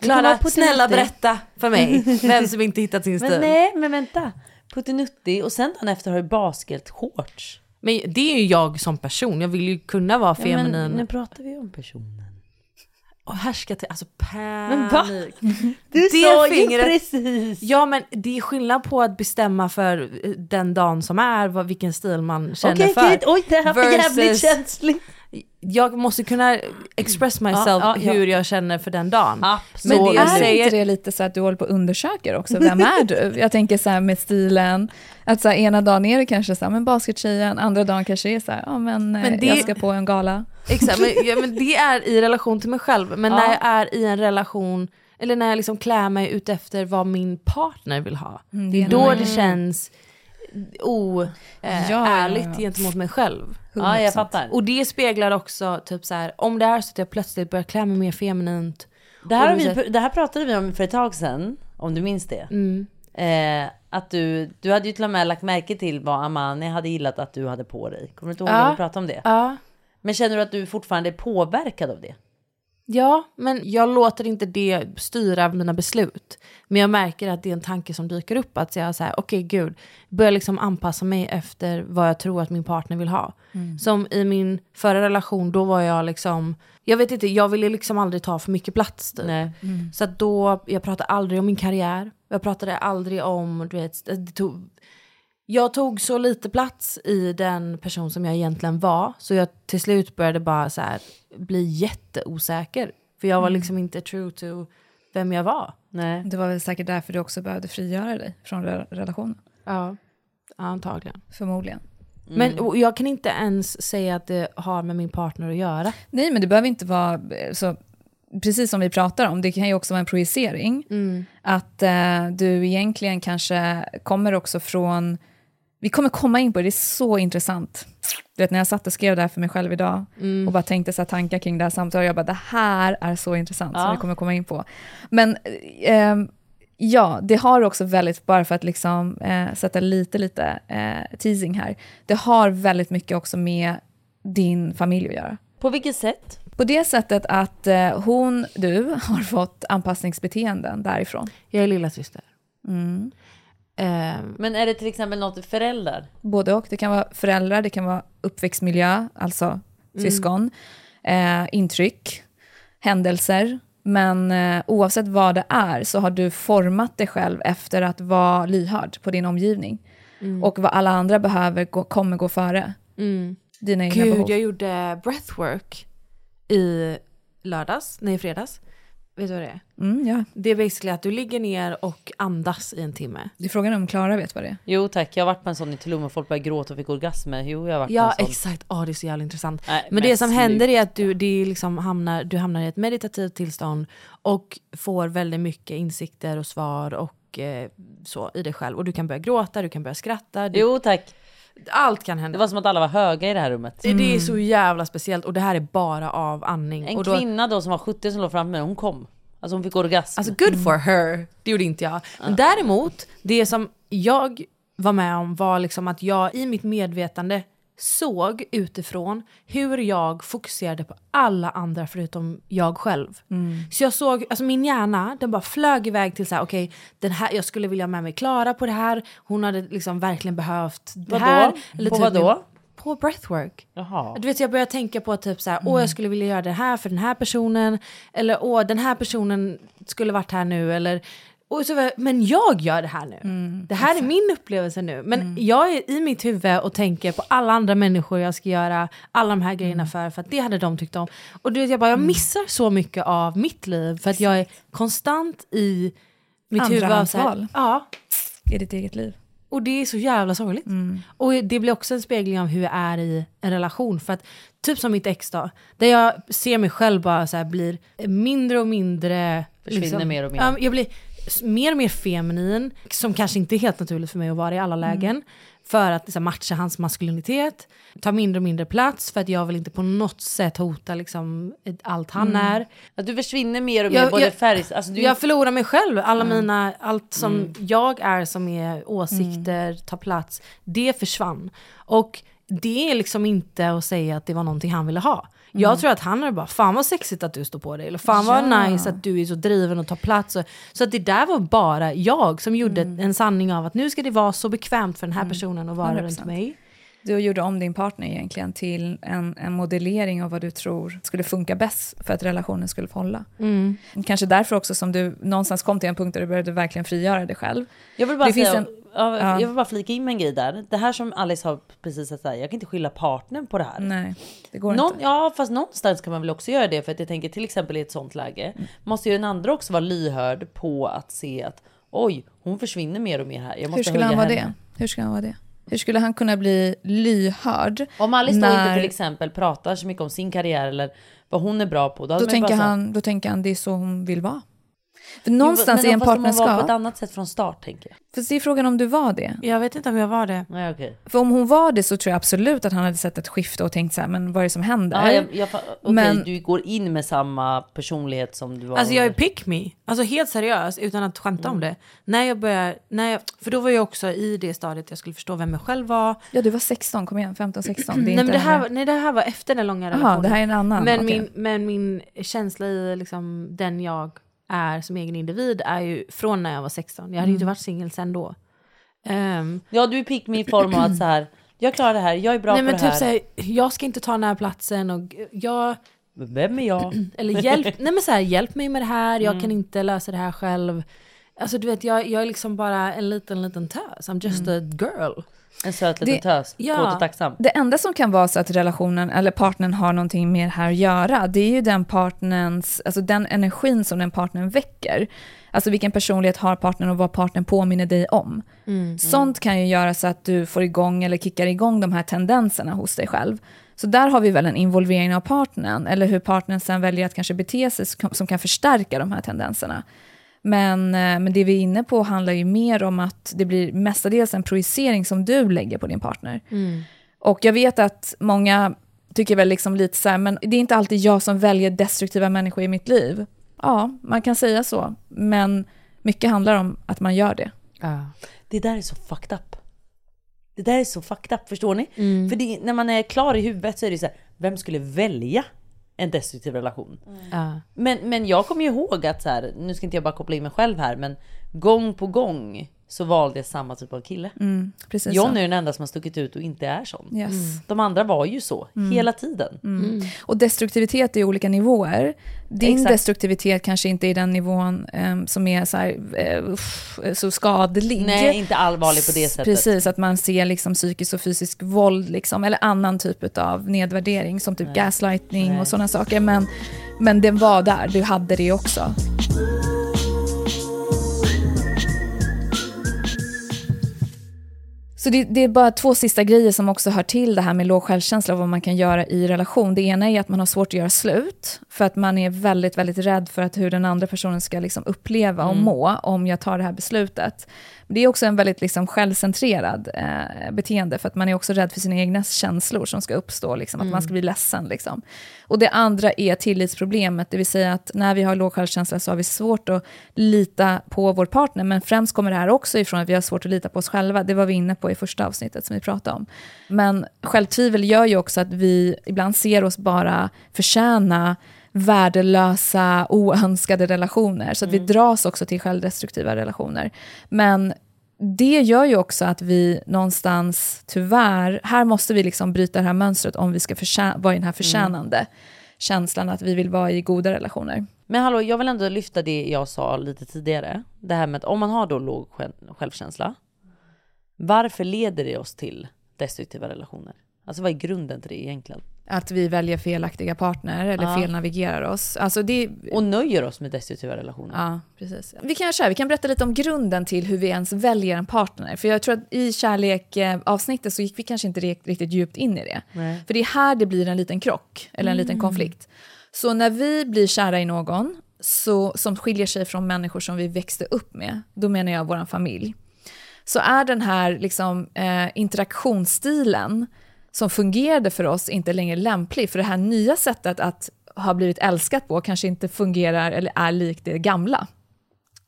Klara, snälla berätta för mig vem som inte hittat sin stil. Men nej men vänta. Puttinuttig och sen dagen efter har du basketshorts. Men det är ju jag som person, jag vill ju kunna vara Ja, men feminin. nu pratar vi om personen. och härska till, alltså Men va? panik. Du Det sa ju fingret- precis! Ja men det är skillnad på att bestämma för eh, den dagen som är, vad, vilken stil man känner Okej, för. okej, oj det här var jävligt känsligt. Jag måste kunna express myself ja, ja. hur jag känner för den dagen. Absolut. Men det är säger- inte det lite så att du håller på och undersöker också, vem är du? Jag tänker så här med stilen, att så här, ena dagen är det kanske så här, men baskettjejen, andra dagen kanske är så här, ja men, Men men det- jag ska på en gala. Exakt, men, ja, men det är i relation till mig själv. Men när jag är i en relation, eller när jag liksom klär mig ut efter vad min partner vill ha. Mm, det är då det känns oärligt eh, Ja, gentemot mig själv. Ja jag 100%. fattar. Och det speglar också typ så här, om det är så att jag plötsligt börjar klä mig mer feminint Det här, vi, det här pratade vi om för ett tag sedan, om du minns det. Mm. Eh, att du, du hade ju till och med lagt märke till vad Amani hade gillat att du hade på dig. Kommer du inte ihåg Ja. när vi pratade om det? Ja. Men känner du att du fortfarande är påverkad av det? Ja, men jag låter inte det styra mina beslut. Men jag märker att det är en tanke som dyker upp. Att jag säger, okej gud, börjar liksom anpassa mig efter vad jag tror att min partner vill ha. Som i min förra relation, då var jag liksom, jag vet inte, jag ville liksom aldrig ta för mycket plats. Typ. Nej. Så att då, jag pratade aldrig om min karriär. Jag pratade aldrig om, du vet, det tog, jag tog så lite plats i den person som jag egentligen var. Så jag till slut började bara så här, bli jätteosäker. För jag var liksom inte true to vem jag var. Nej. Det var väl säkert därför du också behövde frigöra dig från re- relationen. Ja, antagligen. Förmodligen. Men och jag kan inte ens säga att det har med min partner att göra. Nej, men det behöver inte vara... eh, Så, precis som vi pratar om, det kan ju också vara en projicering. Att eh, du egentligen kanske kommer också från... Vi kommer komma in på det, det är så intressant. Du vet, när jag satt och skrev det här för mig själv idag och bara tänkte så här tankar kring det här samtalet, jag bara det här är så intressant som Ja. vi kommer komma in på. Men eh, ja, det har också väldigt, bara för att liksom, eh, sätta lite, lite eh, teasing här, det har väldigt mycket också med din familj att göra. På vilket sätt? På det sättet att eh, hon, du, har fått anpassningsbeteenden därifrån. Jag är lilla syster. Mm. Ehm, Men är det till exempel något föräldrar? Både och. Det kan vara föräldrar, det kan vara uppväxtmiljö, alltså syskon, eh, intryck, händelser. Men eh, oavsett vad det är så har du format dig själv efter att vara lyhörd på din omgivning. Och vad alla andra behöver gå, kommer gå före mm. dina egna Gud, behov. jag gjorde breathwork i lördags, nej fredags. Vet du vad det är? Mm, ja. Det är basically att du ligger ner och andas i en timme. Det är frågan om Klara vet vad det är. Jo tack, jag har varit på en sån i Tulum och folk började gråta och fick orgasmer. Jo, jag har varit Ja på en sån. exakt, Åh, det är så jävla intressant. Nej, men det som sluta. händer är att du, det är liksom hamnar, du hamnar i ett meditativt tillstånd och får väldigt mycket insikter och svar och eh, så i dig själv. Och du kan börja gråta, du kan börja skratta. Du, Jo tack. Allt kan hända. Det var som att alla var höga i det här rummet. Det, det är så jävla speciellt och det här är bara av andning. En och då, kvinna då som var 70 som låg framför mig, hon kom. Alltså hon fick orgasm. Alltså good for her, det gjorde inte jag. Men däremot, det som jag var med om var liksom att jag i mitt medvetande såg utifrån hur jag fokuserade på alla andra förutom jag själv. Så jag såg, alltså min hjärna den bara flög iväg till så här, okej, den här, jag skulle vilja ha med mig Klara på det här, hon hade liksom verkligen behövt det Vadå? här. På vadå? På breathwork. Jaha. Du vet jag börjar tänka på typ så här, åh jag skulle vilja göra det här för den här personen. Eller åh den här personen skulle varit här nu. Eller, och så, var jag, men jag gör det här nu. det här är min upplevelse nu. Men jag är i mitt huvud och tänker på alla andra människor jag ska göra alla de här grejerna för. För att det hade de tyckt om. Och du vet jag bara, jag missar så mycket av mitt liv. För att jag är konstant i mitt huvud. av så här- Andrahandsval. Ja, I ditt eget liv. och det är så jävla sorgligt. Och det blir också en spegling av hur jag är i en relation. För att, typ som mitt ex då, där jag ser mig själv bara så här blir mindre och mindre... Försvinner mer och mer. Ja, jag blir mer och mer feminin, som kanske inte är helt naturligt för mig att vara i alla lägen. För att liksom, matcha hans maskulinitet. Ta mindre och mindre plats för att jag vill inte på något sätt hota liksom, allt han är. Att du försvinner mer och mer, Jag- både jag- färg... Alltså du, Jag förlorar mig själv, alla mina, allt som jag är som är åsikter, tar plats, det försvann. Och det är liksom inte att säga att det var någonting han ville ha. Jag tror att han är bara, fan vad sexigt att du står på dig, eller fan vad Ja. nice att du är så driven och tar plats. Och, så att det där var bara jag som gjorde en sanning av att nu ska det vara så bekvämt för den här personen att vara 100%. runt mig. Du gjorde om din partner egentligen till en, en modellering av vad du tror skulle funka bäst för att relationen skulle få hålla. Kanske därför också som du någonstans kom till en punkt där du började verkligen frigöra dig själv. Jag vill bara Det finns säga, en- ja, ja. jag vill bara flika in med en grej där. Det här som Alice har precis sagt, jag kan inte skylla partnern på det här. Nej, det går Någon, inte. ja fast någonstans kan man väl också göra det för att jag tänker till exempel i ett sånt läge Mm. måste ju den andra också vara lyhörd på att se att oj hon försvinner mer och mer här. Jag måste Hur skulle han vara henne. det? Hur skulle han vara det? Hur skulle han kunna bli lyhörd? Om Alice då när- inte till exempel pratar så mycket om sin karriär eller vad hon är bra på. Då, Då tänker, så han, då tänker han det är så hon vill vara. För någonstans men i en om man var på ett annat sätt från start tänker jag. för det är frågan om du var det. Jag vet inte om jag var det. Nej, okej. För om hon var det så tror jag absolut att han hade sett ett skifte och tänkt så här, men vad är det som händer? Ja, jag, jag, okej, Men- du går in med samma personlighet som du var Alltså jag är pick me. Alltså helt seriöst utan att skämta Mm. om det. När jag började, när jag, för då var jag också i det stadiet jag skulle förstå vem jag själv var. Ja, du var 16, kom igen, 15, 16. Det är nej, inte men det här, nej det här var efter den långa Jaha, relationen. det här är en annan. men, okej. min, men min känsla i liksom, den jag är som egen individ är ju från när jag var 16. Jag hade ju inte varit singel sen då. Ehm, Ja, du är pick me i form av att så här, jag klarar det här, jag är bra nej på men det typ här. såhär, jag ska inte ta den här platsen och jag, Men Vem är jag? eller hjälp, nej men så här, hjälp mig med det här, jag Mm. kan inte lösa det här själv. Alltså du vet, jag, jag är liksom bara en liten, liten tös. I'm just Mm. a girl. En söt liten Det- tös, ja. och tacksam. Det enda som kan vara så att relationen eller partnern har någonting mer här att göra, det är ju den partnerns, alltså den energin som den partnern väcker. Alltså vilken personlighet har partnern och vad partnern påminner dig om. Sånt kan ju göra så att du får igång eller kickar igång de här tendenserna hos dig själv. Så där har vi väl en involvering av partnern, eller hur partnern sen väljer att kanske bete sig som kan förstärka de här tendenserna. Men, eh, men det vi är inne på handlar ju mer om att det blir mestadels en projicering som du lägger på din partner. Och jag vet att många tycker väl liksom lite så här, men det är inte alltid jag som väljer destruktiva människor i mitt liv. Ja, man kan säga så, men mycket handlar om att man gör det. Det där är så fucked up. Det där är så fucked up, förstår ni? Mm. För det, när man är klar i huvudet så är det så här, vem skulle välja en destruktiv relation? Ja. Men, men jag kommer ju ihåg att så här, nu ska inte jag bara koppla in mig själv här, men gång på gång så valde jag samma typ av kille. Mm, precis John så. är den enda som har stuckit ut och inte är sån. Yes. De andra var ju så, hela tiden. Och destruktivitet är i olika nivåer. Din Exakt. destruktivitet kanske inte är den nivån em, som är så, här, uff, så skadlig. Nej, inte allvarlig på det sättet. Precis, att man ser liksom psykisk och fysisk våld, liksom, eller annan typ av nedvärdering, som typ gaslightning Nej. och sådana saker. Men, men den var där, du hade det också. Så det, det är bara två sista grejer som också hör till det här med låg självkänsla och vad man kan göra i relation. Det ena är att man har svårt att göra slut, för att man är väldigt, väldigt rädd för att hur den andra personen ska liksom uppleva och må om jag tar det här beslutet. Det är också en väldigt liksom självcentrerad eh, beteende, för att man är också rädd för sina egna känslor som ska uppstå, liksom, att man ska bli ledsen. Liksom. Och det andra är tillitsproblemet, det vill säga att när vi har låg självkänsla så har vi svårt att lita på vår partner, men främst kommer det här också ifrån att vi har svårt att lita på oss själva. Det var vi inne på i första avsnittet som vi pratade om. Men självtvivel gör ju också att vi ibland ser oss bara förtjäna värdelösa, oönskade relationer. Så att vi dras också till självdestruktiva relationer. Men det gör ju också att vi någonstans, tyvärr, här måste vi liksom bryta det här mönstret om vi ska vara i den här förtjänande känslan att vi vill vara i goda relationer. Men hallå, jag vill ändå lyfta det jag sa lite tidigare. Det här med att om man har då låg själv- självkänsla, varför leder det oss till destruktiva relationer? Alltså vad är grunden till det egentligen? Att vi väljer felaktiga partner eller Ja. felnavigerar oss. Alltså det, Och nöjer oss med destruktiva relationer. Ja, precis. Vi kan, här, vi kan berätta lite om grunden till hur vi ens väljer en partner. För jag tror att i kärlek-avsnittet så gick vi kanske inte riktigt, djupt in i det. Nej. För det är här det blir en liten krock, eller en liten konflikt. Så när vi blir kära i någon så, som skiljer sig från människor som vi växte upp med, då menar jag vår familj, så är den här liksom, eh, interaktionsstilen som fungerade för oss inte längre lämplig, för det här nya sättet att ha blivit älskat på kanske inte fungerar eller är likt det gamla.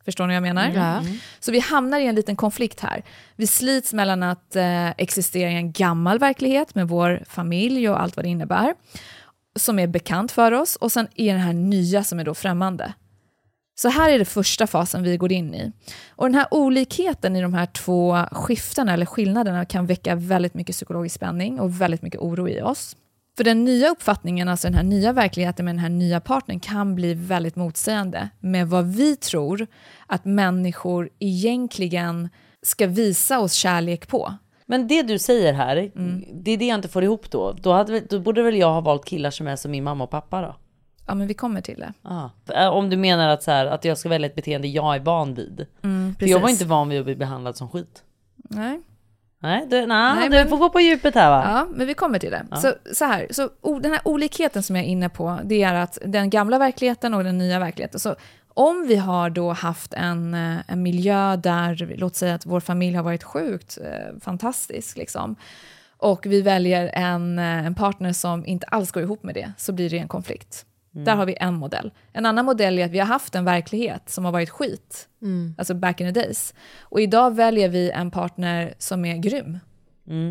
Förstår ni vad jag menar? Ja. Så vi hamnar i en liten konflikt här. Vi slits mellan att eh, existera i en gammal verklighet med vår familj och allt vad det innebär, som är bekant för oss, och sen är den här nya som är då främmande. Så här är det första fasen vi går in i. Och den här olikheten i de här två skiftena eller skillnaderna kan väcka väldigt mycket psykologisk spänning och väldigt mycket oro i oss. För den nya uppfattningen, alltså den här nya verkligheten med den här nya partnern kan bli väldigt motsägande med vad vi tror att människor egentligen ska visa oss kärlek på. Men det du säger här, Mm. det är det jag inte får ihop då. Då, hade, då borde väl jag ha valt killar som är som min mamma och pappa då? Ja, men vi kommer till det. Ah. Om du menar att, så här, att jag ska välja ett beteende jag är van vid. För jag var inte van vid att bli behandlad som skit. Nej. Nej, du, nah, Nej, du men- får gå på djupet här va? Ja, men vi kommer till det. Så, så här, så o, den här olikheten som jag är inne på, det är att den gamla verkligheten och den nya verkligheten, så om vi har då haft en, eh, en miljö där, låt säga att vår familj har varit sjukt eh, fantastisk, liksom, och vi väljer en, eh, en partner som inte alls går ihop med det, så blir det en konflikt. Där har vi en modell. En annan modell är att vi har haft en verklighet som har varit skit, alltså back in the days. Och idag väljer vi en partner som är grym.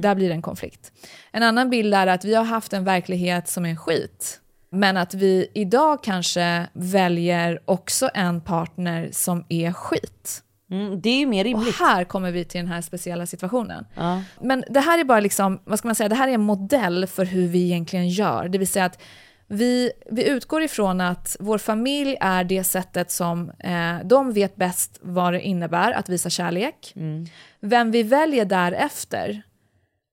Där blir det en konflikt. En annan bild är att vi har haft en verklighet som är skit, men att vi idag kanske väljer också en partner som är skit. Mm, det är ju mer Och rimligt. här kommer vi till den här speciella situationen. Ja. Men det här är bara liksom, vad ska man säga, det här är en modell för hur vi egentligen gör. Det vill säga att vi, vi utgår ifrån att vår familj är det sättet som eh, de vet bäst vad det innebär att visa kärlek. Vem vi väljer därefter,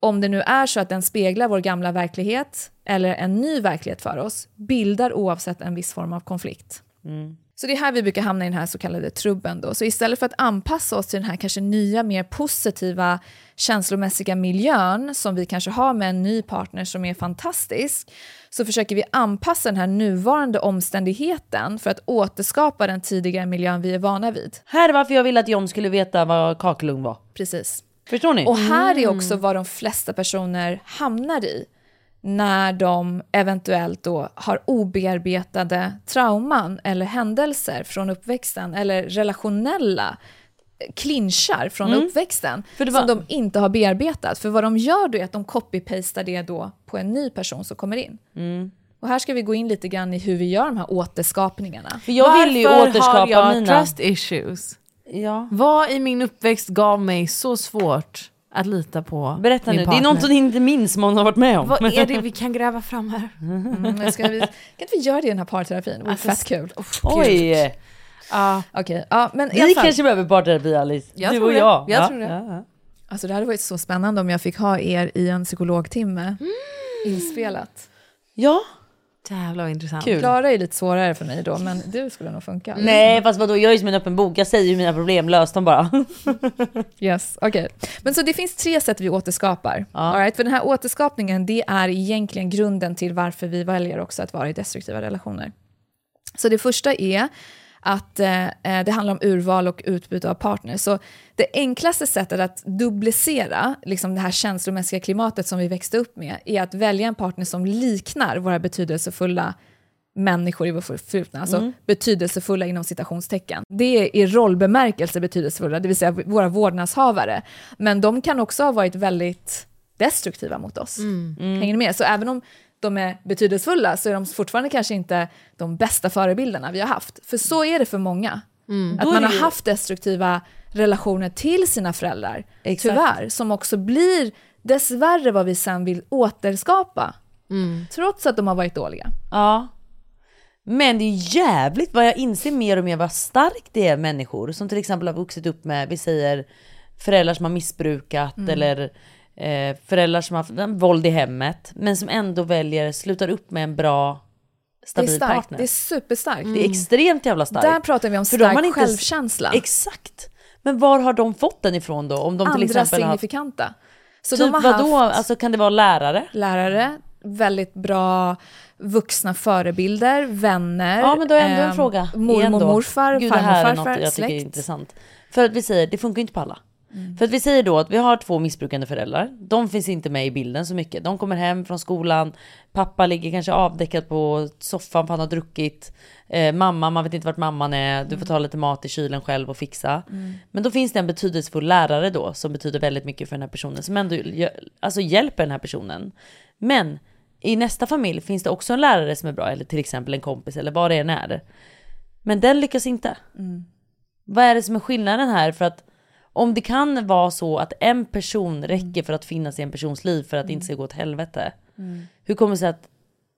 om det nu är så att den speglar vår gamla verklighet eller en ny verklighet för oss, bildar oavsett en viss form av konflikt. Så det är här vi brukar hamna i den här så kallade trubben. Då. Så istället för att anpassa oss till den här kanske nya, mer positiva känslomässiga miljön som vi kanske har med en ny partner som är fantastisk, så försöker vi anpassa den här nuvarande omständigheten för att återskapa den tidigare miljön vi är vana vid. Här är varför jag ville att John skulle veta vad kakelugn var. Precis. Förstår ni? Och här är också vad de flesta personer hamnar i när de eventuellt då har obearbetade trauman eller händelser från uppväxten eller relationella clinchar från uppväxten För det var- som de inte har bearbetat. För vad de gör då är att de copy-pastar det då på en ny person som kommer in. Och här ska vi gå in lite grann i hur vi gör de här återskapningarna. För jag vill ju Varför återskapa har jag mina... trust issues? Ja. Vad i min uppväxt gav mig så svårt att lita på Berätta min nu, det partner? är något hon inte minns som hon har varit med om. Vad är det vi kan gräva fram här? Mm, ska vi, kan inte vi göra det i den här parterapin? Det vore Alltså, fett kul. Oj! Ja, Okej, ja, men i alla Vi fall. kanske behöver parterapi Alice. Jag du tror och det. jag. Jag ja. tror det. Ja, ja. Alltså det hade varit så spännande om jag fick ha er i en psykologtimme inspelat. ja, jävlar vad intressant. kul. Klara är lite svårare för mig då, men du skulle nog funka. Nej fast vadå, jag är ju som en öppen bok. Jag säger ju mina problem, lös dem bara. Yes, okej. Men så det finns tre sätt vi återskapar. All right? För den här återskapningen, det är egentligen grunden till varför vi väljer också att vara i destruktiva relationer. Så det första är att eh, eh, det handlar om urval och utbyte av partner. Så det enklaste sättet att duplicera liksom det här känslomässiga klimatet som vi växte upp med är att välja en partner som liknar våra betydelsefulla människor i vår förflutna, alltså betydelsefulla inom citationstecken. Det är i rollbemärkelse betydelsefulla, det vill säga våra vårdnadshavare. Men de kan också ha varit väldigt destruktiva mot oss. Hänger ni med? Så även om de är betydelsefulla så är de fortfarande kanske inte de bästa förebilderna vi har haft. För så är det för många. Att Då är man har haft destruktiva relationer till sina föräldrar, Exakt. tyvärr, som också blir dessvärre vad vi sen vill återskapa. Trots att de har varit dåliga. Ja. Men det är jävligt vad jag inser mer och mer vad starkt det är människor som till exempel har vuxit upp med, vi säger föräldrar som har missbrukat eller eh, föräldrar som har haft våld i hemmet men som ändå väljer, slutar upp med en bra Det är stabil starkt, partner. det är superstarkt. Det är extremt jävla starkt. Där pratar vi om stark inte- självkänsla. Exakt. Men var har de fått den ifrån då? Om de till Andra exempel har haft, signifikanta. Så typ de har vadå? haft Alltså kan det vara lärare? lärare, väldigt bra vuxna förebilder, vänner, Ja men då är ändå en ehm, fråga. mormor, igen då. morfar, Gud, det farmor, här är farfar, något jag tycker är släkt. intressant. För att vi säger, det funkar inte på alla. För att vi säger då att vi har två missbrukande föräldrar. De finns inte med i bilden så mycket. De kommer hem från skolan. Pappa ligger kanske avdäckad på soffan för han har druckit. Eh, mamma, man vet inte vart mamman är. Du får ta lite mat i kylen själv och fixa. Men då finns det en betydelsefull lärare då som betyder väldigt mycket för den här personen. Som ändå alltså hjälper den här personen. Men i nästa familj finns det också en lärare som är bra. Eller till exempel en kompis eller vad det än är. Men den lyckas inte. Vad är det som är skillnaden här? För att om det kan vara så att en person räcker för att finnas i en persons liv för att det inte ska gå åt helvete. Hur kommer det sig att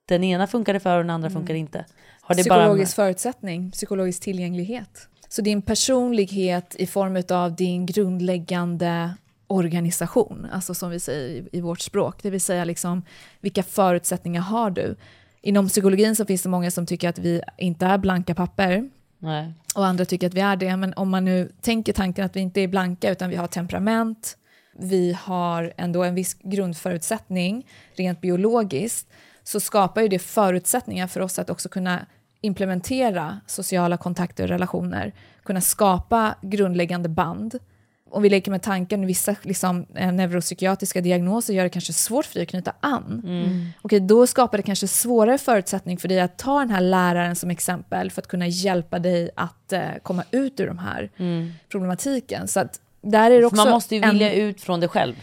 den ena funkar det för och den andra funkar inte? Har det bara... Psykologisk förutsättning, psykologisk tillgänglighet. Så din personlighet i form av din grundläggande organisation, alltså som vi säger i, i vårt språk, det vill säga liksom vilka förutsättningar har du? Inom psykologin så finns det många som tycker att vi inte är blanka papper Nej. och andra tycker att vi är det, men om man nu tänker tanken att vi inte är blanka utan vi har temperament, vi har ändå en viss grundförutsättning rent biologiskt, så skapar ju det förutsättningar för oss att också kunna implementera sociala kontakter och relationer, kunna skapa grundläggande band. Om vi leker med tanken, vissa liksom, eh, neuropsykiatriska diagnoser gör det kanske svårt för dig att knyta an. Mm. Okej, då skapar det kanske svårare förutsättning för dig att ta den här läraren som exempel för att kunna hjälpa dig att eh, komma ut ur de här problematiken. Så att där är det också Mm. Man måste ju vilja en, ut från det själv.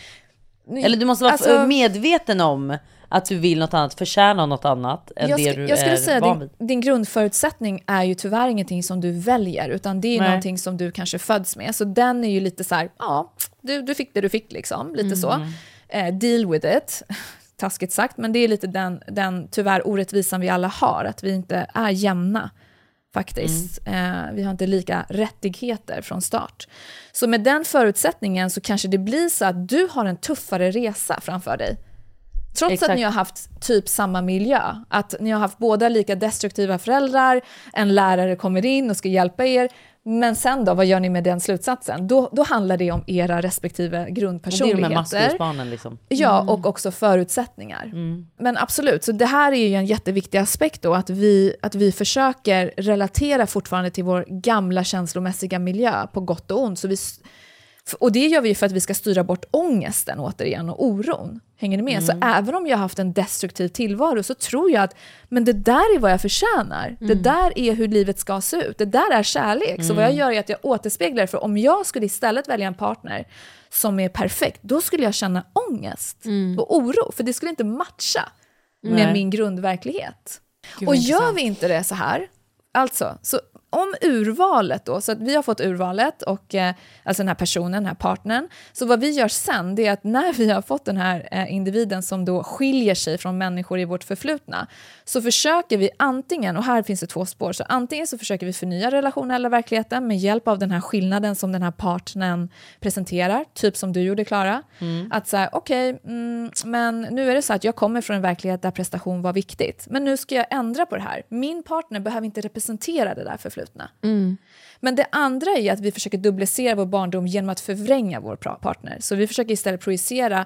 Eller du måste vara Alltså- medveten om att du vill något annat, förtjäna något annat än jag, det du jag skulle är säga van din, vid. din grundförutsättning är ju tyvärr ingenting som du väljer, utan det är Nej. någonting som du kanske föds med. Så den är ju lite så här, ja, du, du fick det du fick liksom, lite så. Mm. Eh, deal with it, taskigt sagt, men det är lite den, den tyvärr orättvisan vi alla har, att vi inte är jämna faktiskt. Mm. Eh, vi har inte lika rättigheter från start. Så med den förutsättningen så kanske det blir så att du har en tuffare resa framför dig. Trots Exakt. att ni har haft typ samma miljö, att ni har haft båda lika destruktiva föräldrar, en lärare kommer in och ska hjälpa er, men sen då, vad gör ni med den slutsatsen? Då, då handlar det om era respektive Och det är de här grundpersonligheter. liksom. Ja, och också förutsättningar. Men absolut, så det här är ju en jätteviktig aspekt då, att vi, att vi försöker relatera fortfarande till vår gamla känslomässiga miljö på gott och ont. Så vi, och det gör vi för att vi ska styra bort ångesten återigen och oron. Hänger ni med? Så även om jag har haft en destruktiv tillvaro så tror jag att men det där är vad jag förtjänar. Det där är hur livet ska se ut. Det där är kärlek. Så vad jag gör är att jag återspeglar. För om jag skulle istället välja en partner som är perfekt, då skulle jag känna ångest och oro. För det skulle inte matcha med min grundverklighet. Gud, och gör vi inte det så här, alltså, så om urvalet då, så att vi har fått urvalet, och, eh, alltså den här personen, den här partnern, så vad vi gör sen, det är att när vi har fått den här eh, individen som då skiljer sig från människor i vårt förflutna, så försöker vi antingen, och här finns det två spår, så antingen så försöker vi förnya relationen eller verkligheten med hjälp av den här skillnaden som den här partnern presenterar, typ som du gjorde Klara. Att säga, okej, mm, men nu är det så att jag kommer från en verklighet där prestation var viktigt, men nu ska jag ändra på det här. Min partner behöver inte representera det där förflutna. Men det andra är att vi försöker duplicera vår barndom genom att förvränga vår partner. Så vi försöker istället projicera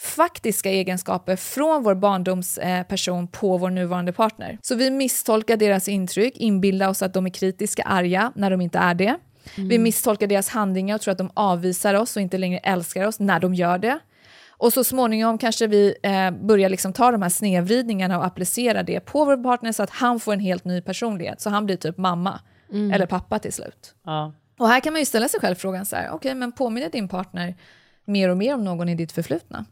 faktiska egenskaper från vår barndomsperson eh, på vår nuvarande partner. Så vi misstolkar deras intryck, inbillar oss att de är kritiska, arga, när de inte är det. Vi misstolkar deras handlingar och tror att de avvisar oss och inte längre älskar oss när de gör det. Och så småningom kanske vi eh, börjar liksom ta de här snedvridningarna och applicera det på vår partner så att han får en helt ny personlighet. Så han blir typ mamma eller pappa till slut. Ja. Och här kan man ju ställa sig själv frågan så här, okej, men påminner din partner mer och mer om någon i ditt förflutna?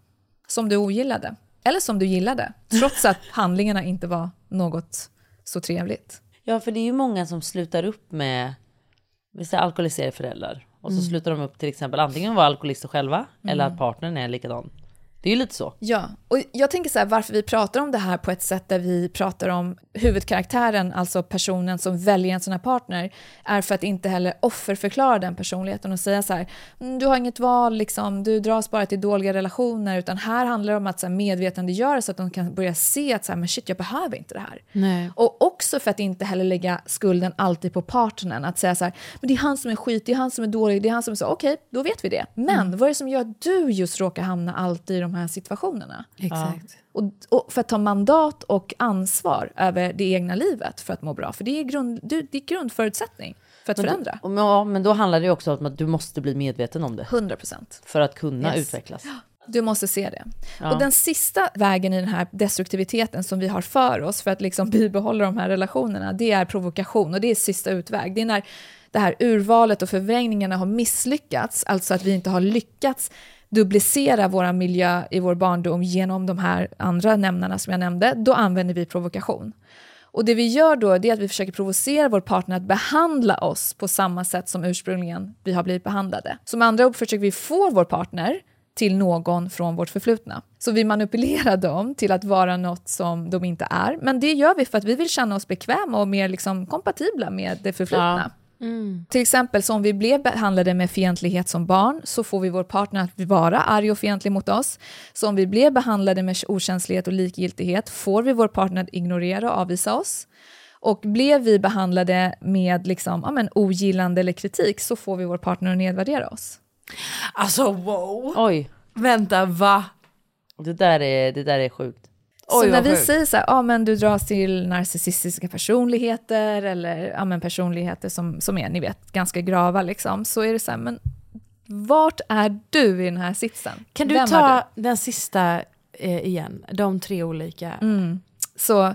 Som du ogillade? Eller som du gillade, trots att handlingarna inte var något så trevligt. ja, för det är ju många som slutar upp med vissa alkoholiserade föräldrar. Och Mm. så slutar de upp till exempel antingen vara alkoholister själva eller att partnern är likadan. Det är ju lite så. Ja, och jag tänker så här, varför vi pratar om det här på ett sätt där vi pratar om huvudkaraktären, alltså personen som väljer en sån här partner, är för att inte heller offerförklara den personligheten och säga så här, "Mm, du har inget val, liksom, du dras bara till dåliga relationer, utan här handlar det om att så här, medvetandegöra så att de kan börja se att så här, men shit, jag behöver inte det här. Nej. Och också för att inte heller lägga skulden alltid på partnern. Att säga så här, men det är han som är skit, det är han som är dålig, det är han som är så. Okej, då vet vi det. Men vad är det som gör att du just råkar hamna alltid i de här situationerna? Exakt. Och, och för att ta mandat och ansvar över det egna livet för att må bra. För det är, grund, du- det är grundförutsättning för att förändra. Och, ja, men då handlar det också om att du måste bli medveten om det. 100 procent. För att kunna Yes. utvecklas. Du måste se det. Och den sista vägen i den här destruktiviteten som vi har för oss för att liksom bibehålla de här relationerna, det är provokation och det är sista utväg. Det är när det här urvalet och förvrängningarna har misslyckats, alltså att vi inte har lyckats dublicera vår miljö i vår barndom genom de här andra nämnarna som jag nämnde, då använder vi provokation. Och det vi gör då är att vi försöker provocera vår partner att behandla oss på samma sätt som ursprungligen vi har blivit behandlade. Så med andra ord försöker vi få vår partner till någon från vårt förflutna. Så vi manipulerar dem till att vara något som de inte är. Men det gör vi för att vi vill känna oss bekväma och mer liksom kompatibla med det förflutna. Till exempel så om vi blev behandlade med fientlighet som barn så får vi vår partner att vara arg och fientlig mot oss. Så om vi blev behandlade med okänslighet och likgiltighet får vi vår partner att ignorera och avvisa oss. Och blev vi behandlade med liksom, ja, men, ogillande eller kritik så får vi vår partner att nedvärdera oss. Alltså wow. Oj, Vänta, va? det där är, det där är sjukt. Så Oj, när vi säger så här, ah, men du dras till narcissistiska personligheter eller ah, men personligheter som, som är, ni vet, ganska grava liksom, så är det så här, men vart är du i den här sitsen? Kan du Vem ta den sista eh, igen? De tre olika. Mm. Så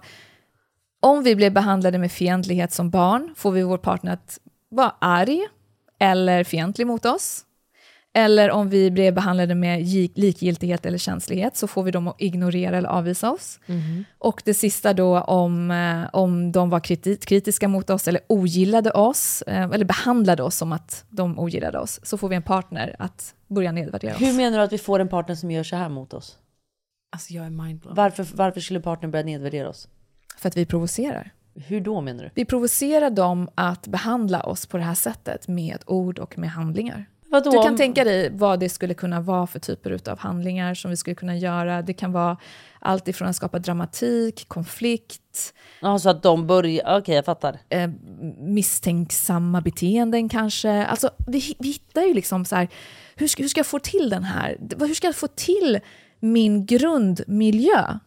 om vi blir behandlade med fientlighet som barn får vi vår partner att vara arg eller fientlig mot oss. Eller om vi blir behandlade med gi- likgiltighet eller känslighet så får vi dem att ignorera eller avvisa oss. Och det sista då om, eh, om de var kriti- kritiska mot oss eller ogillade oss, eh, eller behandlade oss som att de ogillade oss, så får vi en partner att börja nedvärdera Hur oss. menar du att vi får en partner som gör så här mot oss? Alltså jag är mindblown. Varför, varför skulle partnern börja nedvärdera oss? För att vi provocerar. Hur då menar du? Vi provocerar dem att behandla oss på det här sättet med ord och med handlingar. Vadå? Du kan tänka dig vad det skulle kunna vara för typer av handlingar som vi skulle kunna göra. Det kan vara allt ifrån att skapa dramatik, konflikt, Ja, så att de börjar... Okej, jag fattar. eh, misstänksamma beteenden kanske. Alltså, vi, vi hittar ju liksom så här, hur ska, hur ska jag få till den här? Hur ska jag få till min grundmiljö?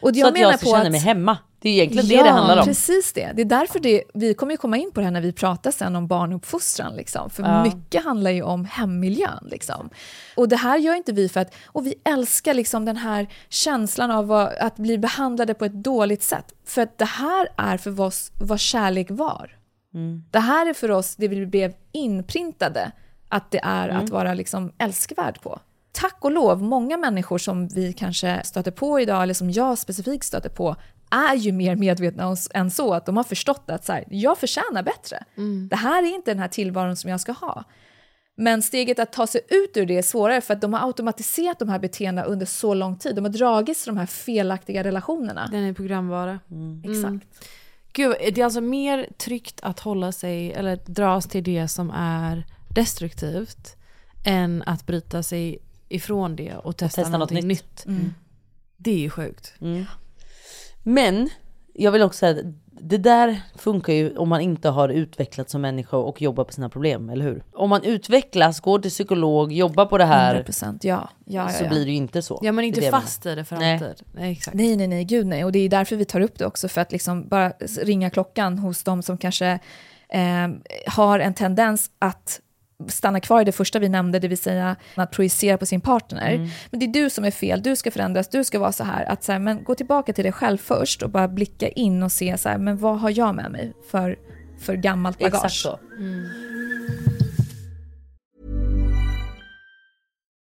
Och så att jag ska känna mig hemma. Det är egentligen det det handlar om. precis det. Det är därför det, vi kommer ju komma in på det här när vi pratar sen om barnuppfostran. Liksom. För Ja. mycket handlar ju om hemmiljön. Liksom. Och det här gör inte vi för att, och vi älskar liksom den här känslan av att bli behandlade på ett dåligt sätt. För att det här är för oss vad kärlek var. Mm. Det här är för oss det vi blev inprintade att det är Mm. att vara liksom älskvärd på. Tack och lov, många människor som vi kanske stöter på idag, eller som jag specifikt stöter på, är ju mer medvetna oss än så, att de har förstått att så här, jag förtjänar bättre. Det här är inte den här tillvaron som jag ska ha. Men steget att ta sig ut ur det är svårare för att de har automatiserat de här beteendena under så lång tid. De har dragits till de här felaktiga relationerna. Den är programvara. Exakt. Gud, det är alltså mer tryggt att hålla sig eller dras till det som är destruktivt än att bryta sig ifrån det och testa, testa något nytt. nytt. Det är ju sjukt. Men jag vill också säga att det där funkar ju om man inte har utvecklats som människa och jobbar på sina problem, eller hur? Om man utvecklas, går till psykolog, jobbar på det här 100%, ja. ja, ja, så ja. blir det ju inte så. Ja men är inte det fast i det för Nej. alltid. Nej, exakt. Nej, nej, nej, gud nej. Och det är därför vi tar upp det också, för att liksom bara ringa klockan hos de som kanske eh, har en tendens att stanna kvar i det första vi nämnde, det vill säga att projicera på sin partner. Mm. Men det är du som är fel, du ska förändras, du ska vara så här. Att så här, men gå tillbaka till dig själv först och bara blicka in och se så här, men vad har jag med mig för, för gammalt bagage? Exakt så.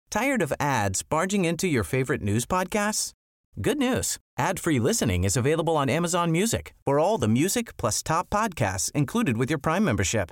Tired of ads barging into your favorite news podcasts? Good news. Ad-free listening is available on Amazon Music for all the music plus top podcasts included with your Prime membership.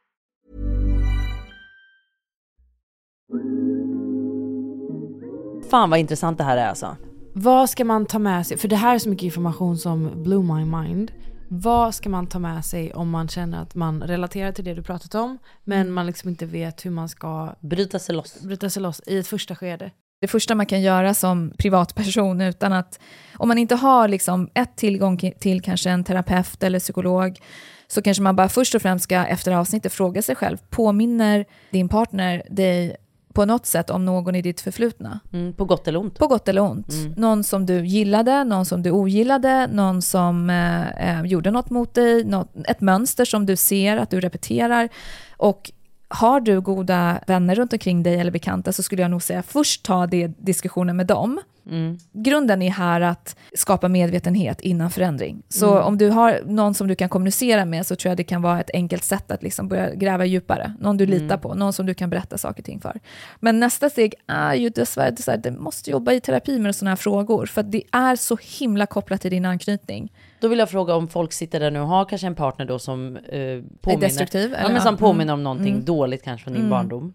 Fan vad intressant det här är alltså. Vad ska man ta med sig? För det här är så mycket information som blew my mind. Vad ska man ta med sig om man känner att man relaterar till det du pratat om men man liksom inte vet hur man ska Bryta sig loss. bryta sig loss i ett första skede? Det första man kan göra som privatperson utan att, om man inte har liksom ett tillgång till kanske en terapeut eller psykolog, så kanske man bara först och främst ska efter avsnittet fråga sig själv, påminner din partner dig på något sätt om någon i ditt förflutna. Mm, på gott eller ont. På gott eller ont. Mm. Någon som du gillade, någon som du ogillade, någon som eh, eh, gjorde något mot dig, något, ett mönster som du ser att du repeterar. Och har du goda vänner runt omkring dig eller bekanta så skulle jag nog säga först ta det diskussionen med dem. Mm. Grunden är här att skapa medvetenhet innan förändring. Så Mm. om du har någon som du kan kommunicera med så tror jag det kan vara ett enkelt sätt att liksom börja gräva djupare. Någon du litar Mm. på, någon som du kan berätta saker och ting för. Men nästa steg är ju dessvärre, dessvärre du måste jobba i terapi med sådana här frågor för det är så himla kopplat till din anknytning. Då vill jag fråga om folk sitter där nu och har kanske en partner då som eh, påminner, destruktiv, ja, men som påminner Mm. om någonting Mm. dåligt kanske från din Mm. barndom.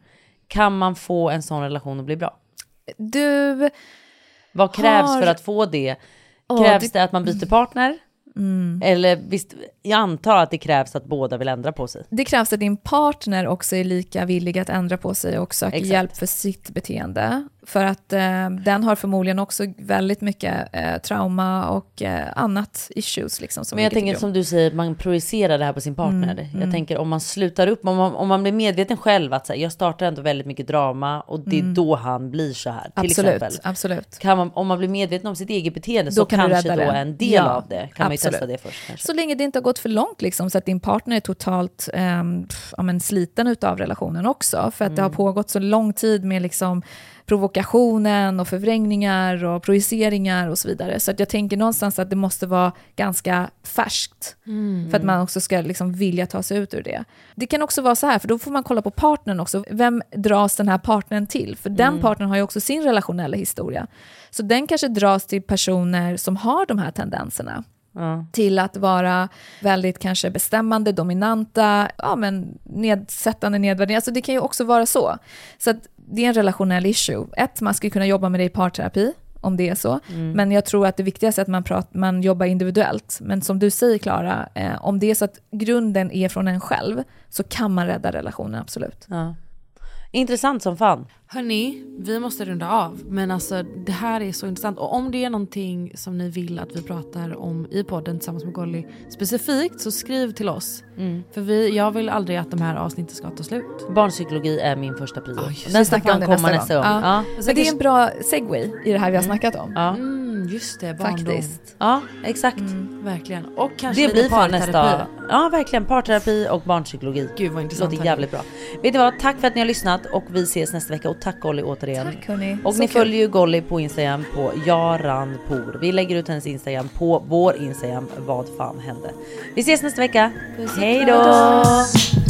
Kan man få en sån relation att bli bra? Du... Vad krävs har- för att få det? Krävs det- det att man byter partner? Mm. Eller visst, jag antar att det krävs att båda vill ändra på sig. Det krävs att din partner också är lika villig att ändra på sig och söka Exakt. hjälp för sitt beteende. För att eh, den har förmodligen också väldigt mycket eh, trauma och eh, annat issues. Liksom, som Men jag tänker som du säger, man projicerar det här på sin partner. Mm, Jag mm. tänker om man slutar upp, om man, om man blir medveten själv att så här, jag startar ändå väldigt mycket drama och det är Mm. då han blir så här. Till Absolut, exempel. absolut. Kan man, om man blir medveten om sitt eget beteende så Då kan du kanske då det. en del Ja, av det kan man ju absolut. testa det först. Kanske. Så länge det inte har gått för långt, liksom, så att din partner är totalt pff, ja, men sliten utav relationen också. För att det har Mm. pågått så lång tid med liksom, provokationen och förvrängningar och projiceringar och så vidare. Så att jag tänker någonstans att det måste vara ganska färskt. Mm. För att man också ska liksom vilja ta sig ut ur det. Det kan också vara så här, för då får man kolla på partnern också. Vem dras den här partnern till? För den Mm. partnern har ju också sin relationella historia. Så den kanske dras till personer som har de här tendenserna Ja. till att vara väldigt kanske bestämmande, dominanta, ja, men nedsättande, nedvärderande. Alltså det kan ju också vara så. Så det är en relationell issue. Ett, man ska kunna jobba med det i parterapi, om det är så. Mm. Men jag tror att det viktigaste är att man, prat, man jobbar individuellt. Men som du säger Klara, eh, om det är så att grunden är från en själv, så kan man rädda relationen, absolut. Ja. Intressant som fan. Hörni, vi måste runda av. Men alltså det här är så intressant. Och om det är någonting som ni vill att vi pratar om i podden tillsammans med Golly specifikt så skriv till oss. Mm. För vi, jag vill aldrig att de här avsnitten ska ta slut. Barnpsykologi är min första prio. just Den snackar om komma nästa gång. Ja. Ja. Men det är en bra segway i det här vi har snackat om. Ja. Mm, just det, barndom. Faktiskt. ja, exakt. Verkligen. Och kanske Det blir parterapi. nästa. Ja, verkligen. Parterapi och barnpsykologi. Gud vad intressant. låter jävligt bra. Vet ni vad? Tack för att ni har lyssnat och vi ses nästa vecka. Och tack Golly återigen. Tack hörni. Och Så ni kul. följer ju Golly på Instagram på jaranpour. Vi lägger ut hennes Instagram på vår Instagram. Vad fan hände? Vi ses nästa vecka. Puss Hej då!